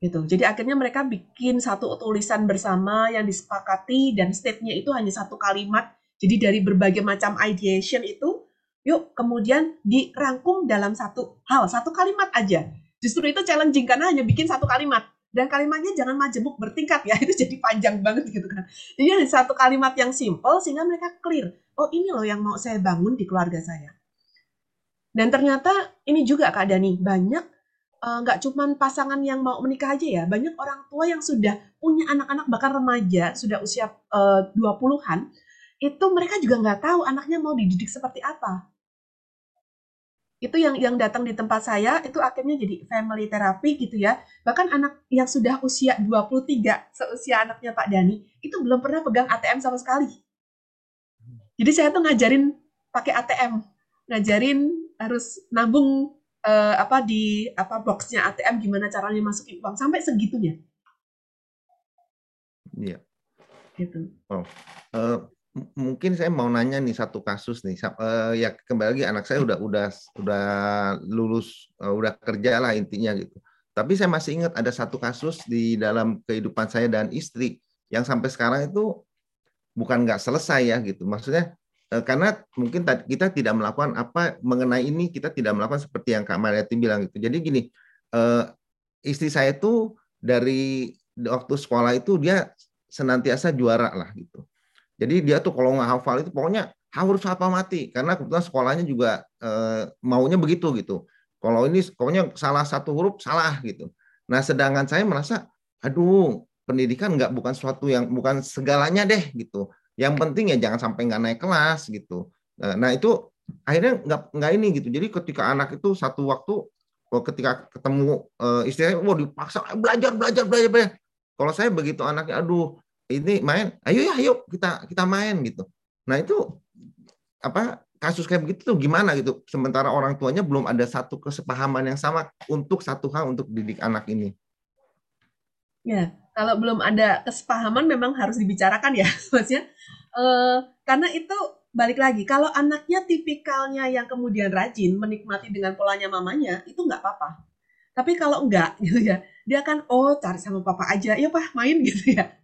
Gitu. Jadi akhirnya mereka bikin satu tulisan bersama yang disepakati dan state-nya itu hanya satu kalimat. Jadi dari berbagai macam ideation itu Yuk kemudian dirangkum dalam satu hal, satu kalimat aja. Justru itu challenging karena hanya bikin satu kalimat. Dan kalimatnya jangan majemuk bertingkat ya, itu jadi panjang banget gitu kan. Jadi satu kalimat yang simple sehingga mereka clear. Oh ini loh yang mau saya bangun di keluarga saya. Dan ternyata ini juga Kak Dani, banyak eh, nggak uh, cuman pasangan yang mau menikah aja ya, banyak orang tua yang sudah punya anak-anak bahkan remaja, sudah usia uh, 20-an, itu mereka juga nggak tahu anaknya mau dididik seperti apa itu yang yang datang di tempat saya itu akhirnya jadi family therapy gitu ya. Bahkan anak yang sudah usia 23, seusia anaknya Pak Dani, itu belum pernah pegang ATM sama sekali. Jadi saya tuh ngajarin pakai ATM, ngajarin harus nabung uh, apa di apa boxnya ATM gimana caranya masukin uang sampai segitunya. Iya. Gitu. Oh. Uh, mungkin saya mau nanya nih satu kasus nih. Uh, ya kembali lagi anak saya udah udah udah lulus uh, udah kerja lah intinya gitu. Tapi saya masih ingat ada satu kasus di dalam kehidupan saya dan istri yang sampai sekarang itu bukan nggak selesai ya gitu. Maksudnya uh, karena mungkin kita tidak melakukan apa mengenai ini kita tidak melakukan seperti yang Kak Mariati bilang gitu. Jadi gini uh, istri saya itu dari waktu sekolah itu dia senantiasa juara lah gitu jadi dia tuh kalau nggak hafal itu pokoknya harus hafal mati karena kebetulan sekolahnya juga e, maunya begitu gitu. Kalau ini pokoknya salah satu huruf salah gitu. Nah sedangkan saya merasa, aduh pendidikan nggak bukan sesuatu yang bukan segalanya deh gitu. Yang penting ya jangan sampai nggak naik kelas gitu. Nah, nah itu akhirnya nggak nggak ini gitu. Jadi ketika anak itu satu waktu oh, ketika ketemu uh, istilahnya, wah dipaksa belajar belajar belajar belajar. Kalau saya begitu anaknya, aduh ini main, ayo ya, ayo kita kita main gitu. Nah itu apa kasus kayak begitu tuh gimana gitu? Sementara orang tuanya belum ada satu kesepahaman yang sama untuk satu hal untuk didik anak ini. Ya, kalau belum ada kesepahaman memang harus dibicarakan ya, maksudnya. Uh, karena itu balik lagi, kalau anaknya tipikalnya yang kemudian rajin menikmati dengan polanya mamanya, itu nggak apa-apa. Tapi kalau enggak gitu ya, dia kan oh cari sama papa aja, ya pak main gitu ya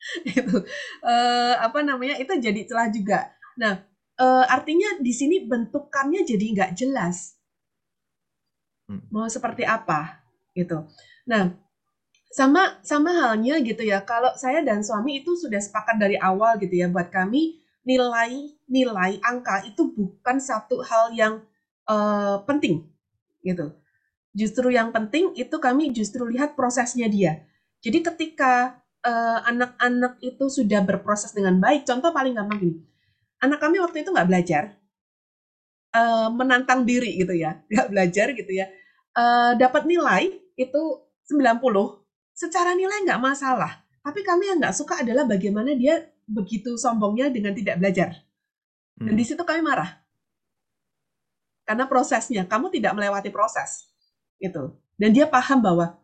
itu uh, apa namanya itu jadi celah juga. Nah uh, artinya di sini bentukannya jadi nggak jelas hmm. mau seperti apa gitu. Nah sama sama halnya gitu ya kalau saya dan suami itu sudah sepakat dari awal gitu ya buat kami nilai nilai angka itu bukan satu hal yang uh, penting gitu justru yang penting itu kami justru lihat prosesnya dia jadi ketika Eh, anak-anak uh, itu sudah berproses dengan baik, contoh paling gampang gini, anak kami waktu itu nggak belajar, uh, menantang diri gitu ya, nggak belajar gitu ya, uh, dapat nilai itu 90, secara nilai nggak masalah, tapi kami yang nggak suka adalah bagaimana dia begitu sombongnya dengan tidak belajar. Dan di hmm. situ kami marah. Karena prosesnya, kamu tidak melewati proses. Gitu. Dan dia paham bahwa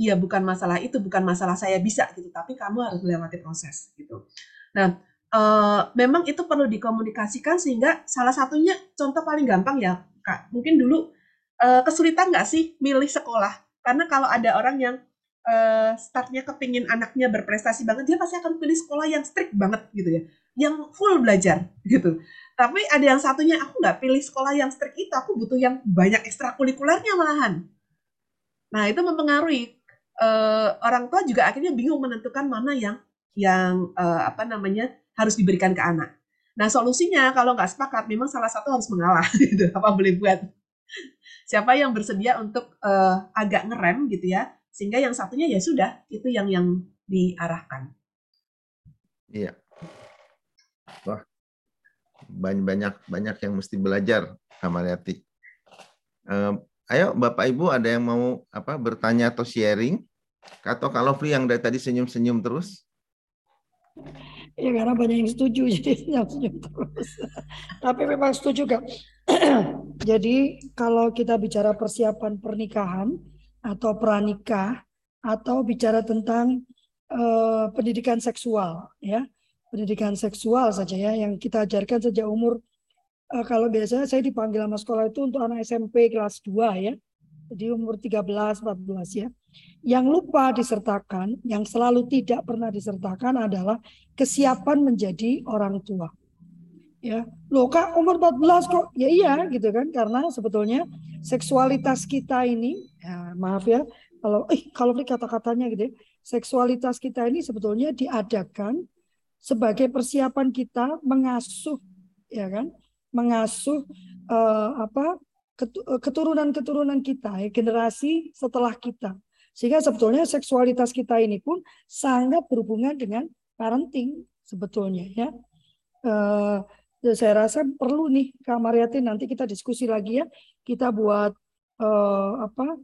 iya bukan masalah itu bukan masalah saya bisa gitu tapi kamu harus melewati proses gitu. Nah uh, memang itu perlu dikomunikasikan sehingga salah satunya contoh paling gampang ya kak mungkin dulu uh, kesulitan nggak sih milih sekolah? Karena kalau ada orang yang uh, startnya kepingin anaknya berprestasi banget dia pasti akan pilih sekolah yang strict banget gitu ya yang full belajar gitu. Tapi ada yang satunya aku nggak pilih sekolah yang strict itu aku butuh yang banyak ekstrakurikulernya malahan. Nah itu mempengaruhi uh, orang tua juga akhirnya bingung menentukan mana yang yang uh, apa namanya harus diberikan ke anak. Nah solusinya kalau nggak sepakat memang salah satu harus mengalah gitu apa boleh buat. Siapa yang bersedia untuk uh, agak ngerem gitu ya sehingga yang satunya ya sudah itu yang yang diarahkan. Iya. Wah, banyak banyak banyak yang mesti belajar, Kamariati. Uh, ayo Bapak Ibu ada yang mau apa bertanya atau sharing? Atau kalau Free yang dari tadi senyum-senyum terus? Ya karena banyak yang setuju jadi senyum-senyum terus. Tapi memang setuju kak. jadi kalau kita bicara persiapan pernikahan atau pranikah atau bicara tentang uh, pendidikan seksual ya pendidikan seksual saja ya yang kita ajarkan sejak umur uh, kalau biasanya saya dipanggil sama sekolah itu untuk anak SMP kelas 2 ya jadi umur 13 14 ya yang lupa disertakan yang selalu tidak pernah disertakan adalah kesiapan menjadi orang tua. Ya loh kak umur 14 kok? Ya iya gitu kan? Karena sebetulnya seksualitas kita ini ya, maaf ya kalau eh kalau kata-katanya gitu ya, seksualitas kita ini sebetulnya diadakan sebagai persiapan kita mengasuh ya kan? Mengasuh uh, apa eh, keturunan-keturunan kita ya, generasi setelah kita sehingga sebetulnya seksualitas kita ini pun sangat berhubungan dengan parenting sebetulnya ya. Uh, saya rasa perlu nih Kak Mariati nanti kita diskusi lagi ya. Kita buat uh, apa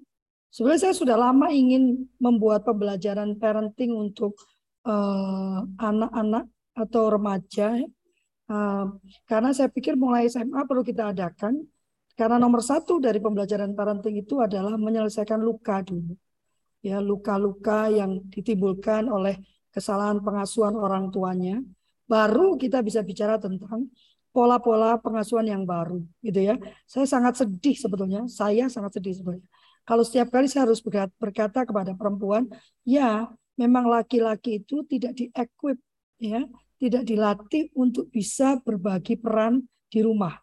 Sebenarnya saya sudah lama ingin membuat pembelajaran parenting untuk eh, anak-anak uh, atau remaja, uh, karena saya pikir mulai SMA perlu kita adakan. Karena nomor satu dari pembelajaran parenting itu adalah menyelesaikan luka dulu, ya luka-luka yang ditimbulkan oleh kesalahan pengasuhan orang tuanya. Baru kita bisa bicara tentang pola-pola pengasuhan yang baru, gitu ya. Saya sangat sedih sebetulnya, saya sangat sedih sebetulnya kalau setiap kali saya harus berkata kepada perempuan, ya memang laki-laki itu tidak di-equip, ya, tidak dilatih untuk bisa berbagi peran di rumah.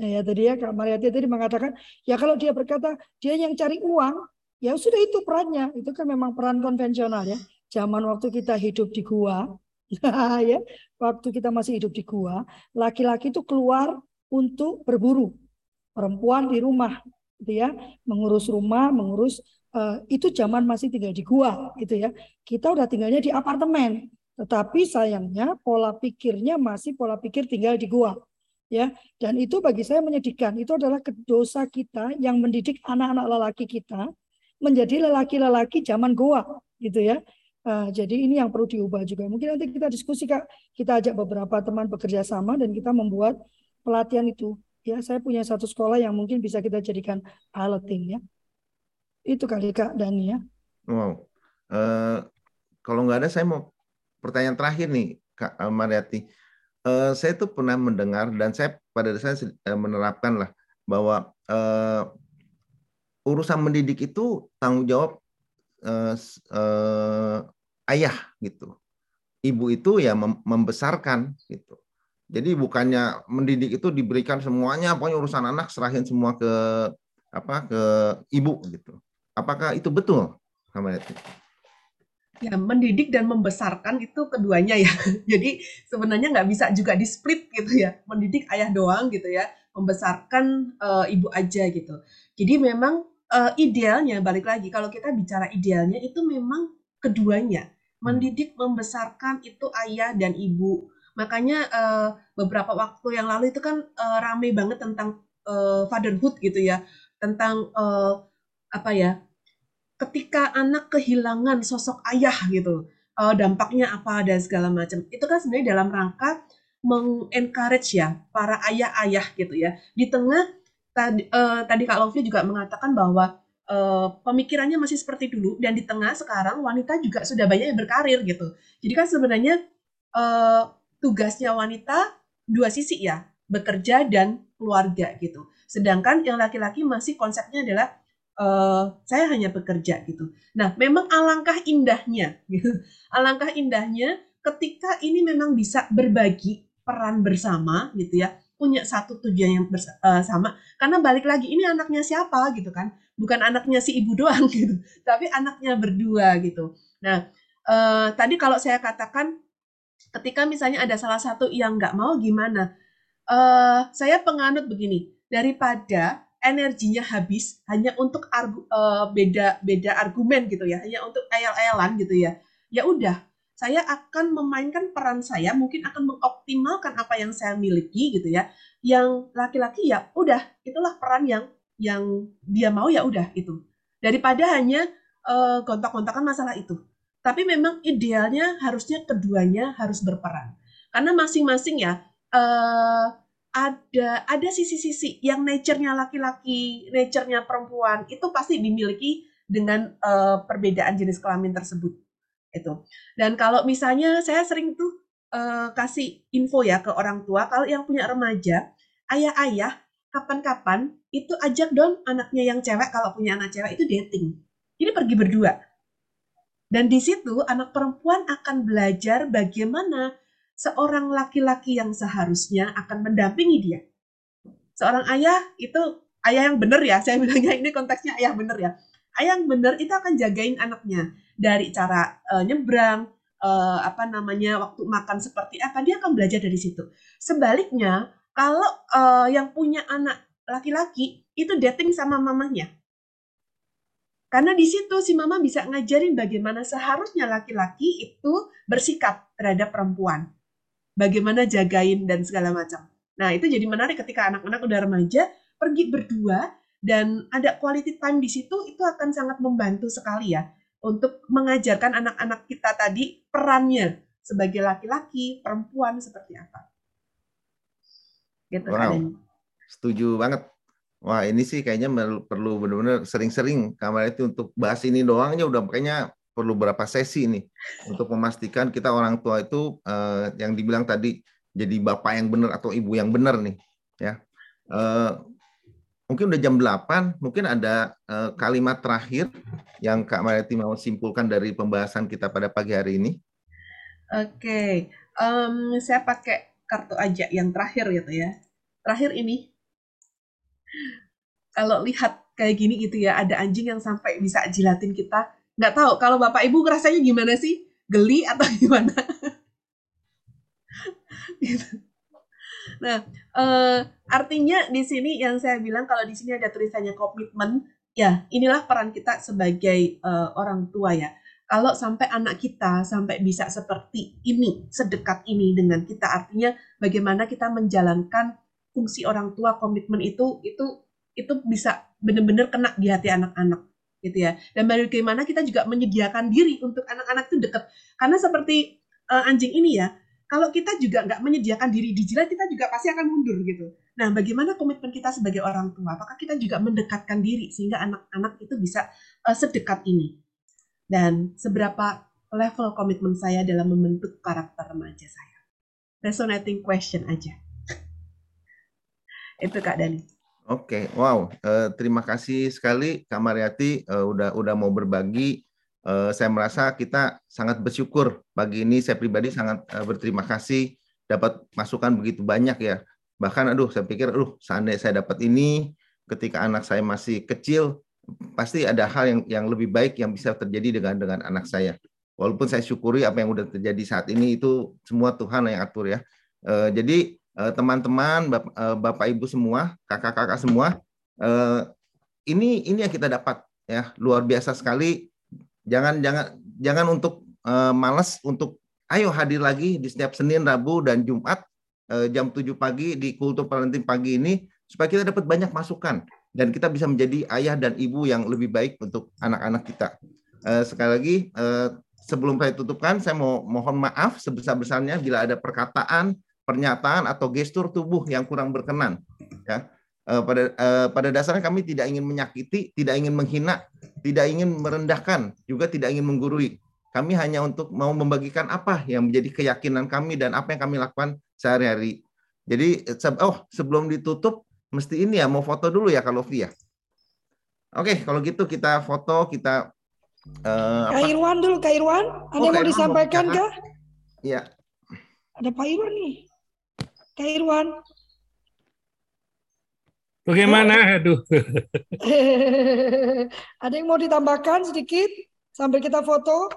Ya tadi ya Kak Mariati tadi mengatakan, ya kalau dia berkata dia yang cari uang, ya sudah itu perannya. Itu kan memang peran konvensional ya. Zaman waktu kita hidup di gua, ya, waktu kita masih hidup di gua, laki-laki itu keluar untuk berburu. Perempuan di rumah gitu ya mengurus rumah mengurus uh, itu zaman masih tinggal di gua gitu ya kita udah tinggalnya di apartemen tetapi sayangnya pola pikirnya masih pola pikir tinggal di gua ya dan itu bagi saya menyedihkan itu adalah dosa kita yang mendidik anak-anak lelaki kita menjadi lelaki-lelaki zaman gua gitu ya. Uh, jadi ini yang perlu diubah juga. Mungkin nanti kita diskusi kak. Kita ajak beberapa teman bekerja sama dan kita membuat pelatihan itu. Ya saya punya satu sekolah yang mungkin bisa kita jadikan piloting ya. Itu kali kak Dani ya. Wow. Uh, kalau nggak ada saya mau pertanyaan terakhir nih kak Mariati. Uh, saya tuh pernah mendengar dan saya pada dasarnya menerapkan lah bahwa uh, urusan mendidik itu tanggung jawab uh, uh, ayah gitu ibu itu ya membesarkan gitu jadi bukannya mendidik itu diberikan semuanya, pokoknya urusan anak serahin semua ke apa ke ibu gitu. Apakah itu betul, Kamareti? Ya, mendidik dan membesarkan itu keduanya ya. Jadi sebenarnya nggak bisa juga di split gitu ya. Mendidik ayah doang gitu ya, membesarkan uh, ibu aja gitu. Jadi memang uh, idealnya balik lagi kalau kita bicara idealnya itu memang keduanya. Mendidik, membesarkan itu ayah dan ibu Makanya uh, beberapa waktu yang lalu itu kan uh, rame banget tentang uh, fatherhood gitu ya, tentang uh, apa ya? Ketika anak kehilangan sosok ayah gitu, uh, dampaknya apa dan segala macam. Itu kan sebenarnya dalam rangka mengencourage ya para ayah-ayah gitu ya. Di tengah tadi uh, tadi Kak Lofi juga mengatakan bahwa uh, pemikirannya masih seperti dulu dan di tengah sekarang wanita juga sudah banyak yang berkarir gitu. Jadi kan sebenarnya uh, tugasnya wanita dua sisi ya, bekerja dan keluarga gitu. Sedangkan yang laki-laki masih konsepnya adalah uh, saya hanya bekerja gitu. Nah, memang alangkah indahnya gitu. Alangkah indahnya ketika ini memang bisa berbagi peran bersama gitu ya punya satu tujuan yang uh, sama karena balik lagi ini anaknya siapa gitu kan bukan anaknya si ibu doang gitu tapi anaknya berdua gitu nah uh, tadi kalau saya katakan ketika misalnya ada salah satu yang nggak mau gimana? Uh, saya penganut begini, daripada energinya habis hanya untuk argu, uh, beda beda argumen gitu ya, hanya untuk ayal-ayalan gitu ya. Ya udah, saya akan memainkan peran saya, mungkin akan mengoptimalkan apa yang saya miliki gitu ya. Yang laki-laki ya udah, itulah peran yang yang dia mau ya udah itu. Daripada hanya uh, gontak-gontakan masalah itu. Tapi memang idealnya harusnya keduanya harus berperan. Karena masing-masing ya uh, ada ada sisi-sisi yang nature-nya laki-laki, nature-nya perempuan itu pasti dimiliki dengan uh, perbedaan jenis kelamin tersebut itu. Dan kalau misalnya saya sering tuh uh, kasih info ya ke orang tua kalau yang punya remaja, ayah-ayah kapan-kapan itu ajak dong anaknya yang cewek kalau punya anak cewek itu dating. Ini pergi berdua. Dan di situ anak perempuan akan belajar bagaimana seorang laki-laki yang seharusnya akan mendampingi dia. Seorang ayah itu ayah yang benar ya, saya bilangnya ini konteksnya ayah benar ya. Ayah yang benar itu akan jagain anaknya dari cara uh, nyebrang, uh, apa namanya waktu makan seperti apa dia akan belajar dari situ. Sebaliknya kalau uh, yang punya anak laki-laki itu dating sama mamanya. Karena di situ si mama bisa ngajarin bagaimana seharusnya laki-laki itu bersikap terhadap perempuan. Bagaimana jagain dan segala macam. Nah, itu jadi menarik ketika anak-anak udah remaja pergi berdua dan ada quality time di situ itu akan sangat membantu sekali ya untuk mengajarkan anak-anak kita tadi perannya sebagai laki-laki, perempuan seperti apa. Gitu wow. Setuju banget. Wah ini sih kayaknya perlu benar-benar sering-sering kamar itu untuk bahas ini doangnya udah kayaknya perlu berapa sesi nih untuk memastikan kita orang tua itu uh, yang dibilang tadi jadi bapak yang benar atau ibu yang benar nih ya. Uh, mungkin udah jam 8, mungkin ada uh, kalimat terakhir yang Kak Mariati mau simpulkan dari pembahasan kita pada pagi hari ini. Oke, okay. um, saya pakai kartu aja yang terakhir gitu ya. Terakhir ini, kalau lihat kayak gini gitu ya, ada anjing yang sampai bisa jilatin kita. Nggak tahu, kalau Bapak Ibu rasanya gimana sih? Geli atau gimana? gitu. Nah, uh, artinya di sini yang saya bilang kalau di sini ada tulisannya komitmen, ya inilah peran kita sebagai uh, orang tua ya. Kalau sampai anak kita sampai bisa seperti ini, sedekat ini dengan kita, artinya bagaimana kita menjalankan fungsi orang tua komitmen itu itu itu bisa benar-benar kena di hati anak-anak gitu ya. Dan bagaimana kita juga menyediakan diri untuk anak-anak itu dekat. Karena seperti uh, anjing ini ya, kalau kita juga nggak menyediakan diri di jilat, kita juga pasti akan mundur gitu. Nah, bagaimana komitmen kita sebagai orang tua? Apakah kita juga mendekatkan diri sehingga anak-anak itu bisa uh, sedekat ini? Dan seberapa level komitmen saya dalam membentuk karakter remaja saya? Resonating question aja. itu Kak Dani. Oke, okay. wow, uh, terima kasih sekali Kak Mariati uh, udah udah mau berbagi uh, saya merasa kita sangat bersyukur. Pagi ini saya pribadi sangat uh, berterima kasih dapat masukan begitu banyak ya. Bahkan aduh saya pikir aduh seandainya saya dapat ini ketika anak saya masih kecil pasti ada hal yang yang lebih baik yang bisa terjadi dengan dengan anak saya. Walaupun saya syukuri apa yang sudah terjadi saat ini itu semua Tuhan yang atur ya. Uh, jadi teman-teman bapak, bapak ibu semua kakak-kakak semua ini ini yang kita dapat ya. Luar biasa sekali jangan jangan jangan untuk uh, malas untuk ayo hadir lagi di setiap Senin, Rabu dan Jumat uh, jam 7 pagi di kultur parenting pagi ini supaya kita dapat banyak masukan dan kita bisa menjadi ayah dan ibu yang lebih baik untuk anak-anak kita. Uh, sekali lagi uh, sebelum saya tutupkan saya mau mohon maaf sebesar-besarnya bila ada perkataan, pernyataan atau gestur tubuh yang kurang berkenan ya. Uh, pada uh, pada dasarnya kami tidak ingin menyakiti, tidak ingin menghina, tidak ingin merendahkan, juga tidak ingin menggurui. Kami hanya untuk mau membagikan apa yang menjadi keyakinan kami dan apa yang kami lakukan sehari-hari. Jadi, oh sebelum ditutup, mesti ini ya, mau foto dulu ya kalau via. Oke, kalau gitu kita foto, kita... Uh, Kak Irwan dulu, Kak Irwan. Ada oh, yang mau disampaikan kah? Iya. Ada Pak Irwan nih. Kak Irwan. Bagaimana? Aduh. Ada yang mau ditambahkan sedikit sambil kita foto?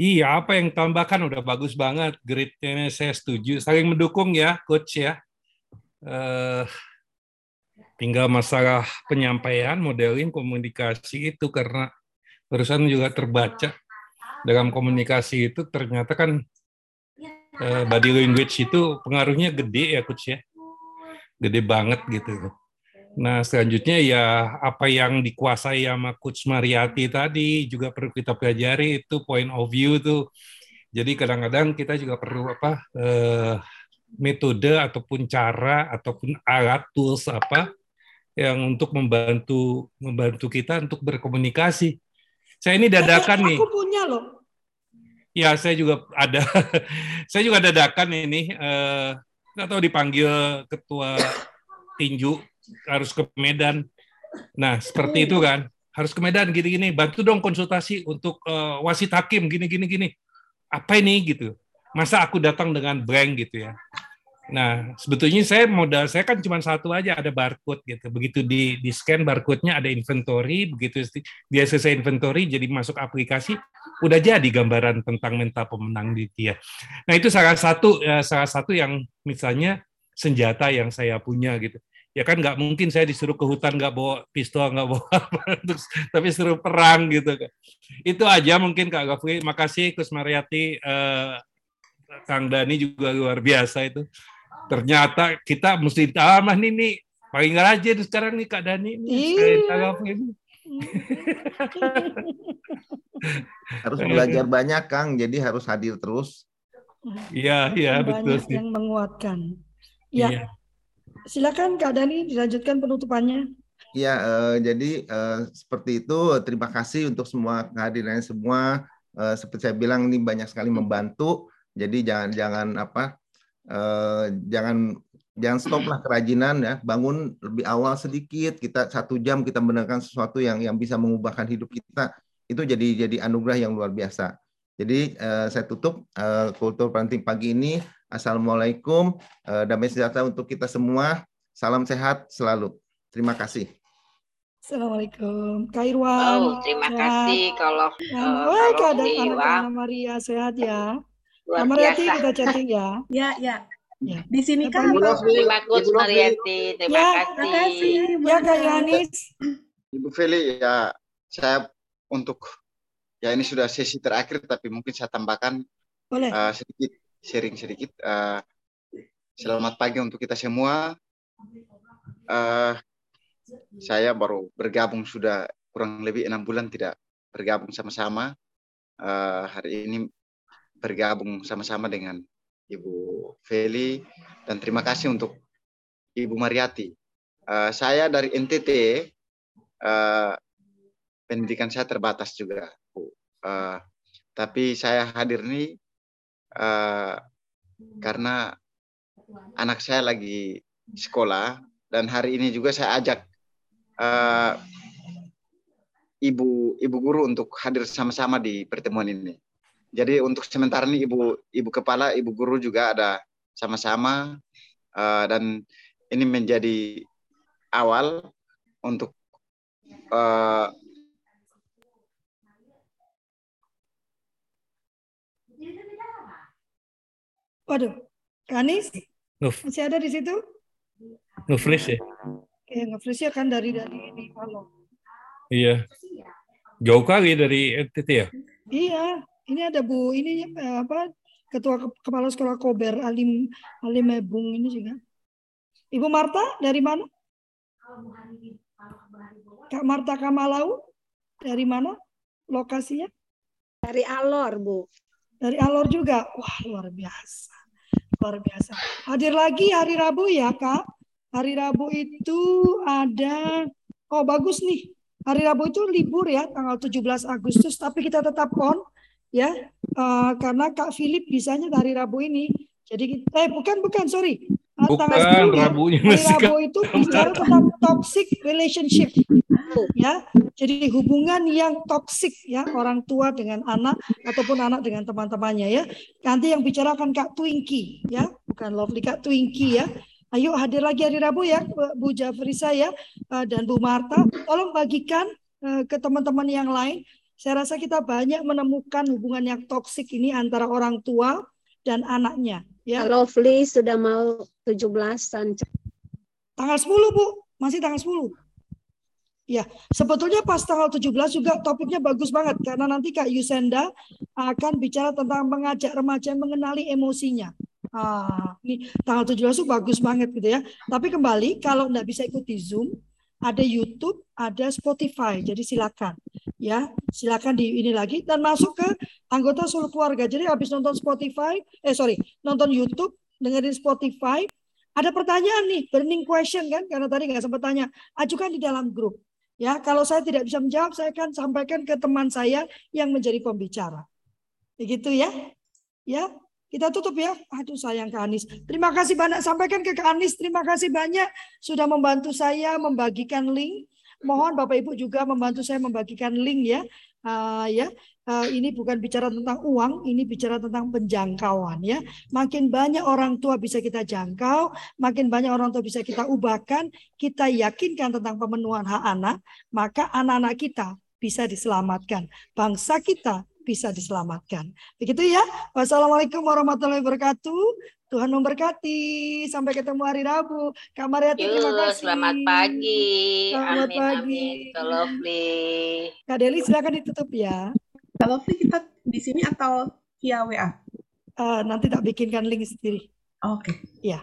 Iya, apa yang tambahkan udah bagus banget. Gridnya saya setuju. Saling mendukung ya, coach ya. Uh, tinggal masalah penyampaian, modeling, komunikasi itu karena barusan juga terbaca dalam komunikasi itu ternyata kan uh, body language itu pengaruhnya gede ya coach ya gede banget gitu nah selanjutnya ya apa yang dikuasai sama coach Mariati tadi juga perlu kita pelajari itu point of view tuh jadi kadang-kadang kita juga perlu apa uh, metode ataupun cara ataupun alat tools apa yang untuk membantu membantu kita untuk berkomunikasi. Saya ini dadakan nih. Aku punya loh. Ya, saya juga ada. saya juga dadakan ini. Eh, nggak tahu dipanggil ketua tinju harus ke Medan. Nah, seperti itu kan. Harus ke Medan gini-gini. Bantu dong konsultasi untuk uh, wasit hakim gini-gini gini. Apa ini gitu? Masa aku datang dengan blank gitu ya? Nah, sebetulnya saya modal saya kan cuma satu aja, ada barcode gitu. Begitu di di scan barcode-nya ada inventory, begitu dia selesai inventory jadi masuk aplikasi, udah jadi gambaran tentang mental pemenang di dia. Nah, itu salah satu ya, salah satu yang misalnya senjata yang saya punya gitu. Ya kan nggak mungkin saya disuruh ke hutan nggak bawa pistol nggak bawa apa, tapi suruh perang gitu. Itu aja mungkin Kak Gafri. Makasih Kus Mariati, eh, Kang Dani juga luar biasa itu ternyata kita mesti tambah nih nih paling rajin sekarang nih Kak Dani iya. ini. harus belajar banyak Kang, jadi harus hadir terus. Iya, iya betul sih. Yang menguatkan. Ya. Iya. Silakan Kak Dani dilanjutkan penutupannya. Ya, uh, jadi uh, seperti itu. Terima kasih untuk semua kehadirannya semua. Uh, seperti saya bilang ini banyak sekali membantu. Jadi jangan jangan apa eh, jangan jangan stoplah kerajinan ya. Bangun lebih awal sedikit. Kita satu jam kita mendengarkan sesuatu yang yang bisa mengubahkan hidup kita. Itu jadi jadi anugerah yang luar biasa. Jadi eh, saya tutup eh, kultur parenting pagi ini. Assalamualaikum. Eh, damai sejahtera untuk kita semua. Salam sehat selalu. Terima kasih. Assalamualaikum, Kak Irwan. Oh, terima sehat. kasih kalau uh, kalau Kak Maria. Sehat ya. Luar Mariati biasa. kita chatting ya. ya, ya. Ya. Di sini kan Ibu terima kasih Mariati, terima ya, kasih. Terima kasih. Ya Kak. Ibu Feli ya saya untuk ya ini sudah sesi terakhir tapi mungkin saya tambahkan Boleh. Uh, sedikit sharing sedikit. Uh, selamat pagi untuk kita semua. Uh, saya baru bergabung sudah kurang lebih enam bulan tidak bergabung sama-sama. Uh, hari ini bergabung sama-sama dengan Ibu Feli dan terima kasih untuk Ibu Mariati. Uh, saya dari NTT, uh, eh, pendidikan saya terbatas juga, Bu. Uh, tapi saya hadir ini uh, karena anak saya lagi sekolah dan hari ini juga saya ajak uh, ibu ibu guru untuk hadir sama-sama di pertemuan ini. Jadi untuk sementara ini ibu ibu kepala, ibu guru juga ada sama-sama uh, dan ini menjadi awal untuk uh, Waduh, Kanis Nuf. masih ada di situ? Nufris ya? Oke, Nufris ya kan dari dari ini kalau. Iya. Jauh kali dari NTT ya? Iya, ini ada Bu ini eh, apa Ketua Kepala Sekolah Kober Alim Alim Mebung ini juga. Ibu Marta dari mana? Kak Marta Kamalau dari mana lokasinya? Dari Alor, Bu. Dari Alor juga. Wah, luar biasa. Luar biasa. Hadir lagi hari Rabu ya, Kak. Hari Rabu itu ada Oh, bagus nih. Hari Rabu itu libur ya, tanggal 17 Agustus, tapi kita tetap on ya uh, karena Kak Philip bisanya dari Rabu ini. Jadi eh bukan bukan sorry uh, bukan tanggal 10 Rabunya hari Rabu itu bicara tentang toxic relationship ya. Jadi hubungan yang toxic ya orang tua dengan anak ataupun anak dengan teman-temannya ya. Nanti yang bicarakan Kak Twinky ya, bukan Lovely Kak Twinky ya. Ayo hadir lagi hari Rabu ya Bu Jafrisa ya uh, dan Bu Marta. Tolong bagikan uh, ke teman-teman yang lain saya rasa kita banyak menemukan hubungan yang toksik ini antara orang tua dan anaknya. Ya. Lovely sudah mau 17-an. Tanggal 10, Bu. Masih tanggal 10. Ya, sebetulnya pas tanggal 17 juga topiknya bagus banget karena nanti Kak Yusenda akan bicara tentang mengajak remaja mengenali emosinya. Ah, ini tanggal 17 itu bagus banget gitu ya. Tapi kembali kalau nggak bisa ikuti Zoom, ada YouTube, ada Spotify. Jadi silakan ya, silakan di ini lagi dan masuk ke anggota seluruh keluarga. Jadi habis nonton Spotify, eh sorry, nonton YouTube, dengerin Spotify, ada pertanyaan nih, burning question kan? Karena tadi nggak sempat tanya, ajukan di dalam grup. Ya, kalau saya tidak bisa menjawab, saya akan sampaikan ke teman saya yang menjadi pembicara. Begitu ya. Ya, kita tutup ya. Aduh sayang Kak Anis. Terima kasih banyak. Sampaikan ke Kak Anis. Terima kasih banyak sudah membantu saya membagikan link. Mohon Bapak Ibu juga membantu saya membagikan link ya. Uh, ya, uh, ini bukan bicara tentang uang, ini bicara tentang penjangkauan ya. Makin banyak orang tua bisa kita jangkau, makin banyak orang tua bisa kita ubahkan, kita yakinkan tentang pemenuhan hak anak, maka anak-anak kita bisa diselamatkan. Bangsa kita bisa diselamatkan. Begitu ya. Wassalamualaikum warahmatullahi wabarakatuh. Tuhan memberkati. Sampai ketemu hari Rabu. Kak Mariati, terima kasih. Selamat pagi. Selamat amin, pagi. Amin. Lovely. Kak Deli silakan ditutup ya. Kalau Fli kita di sini atau via WA? Eh, nanti tak bikinkan link sendiri. Oke. Ya.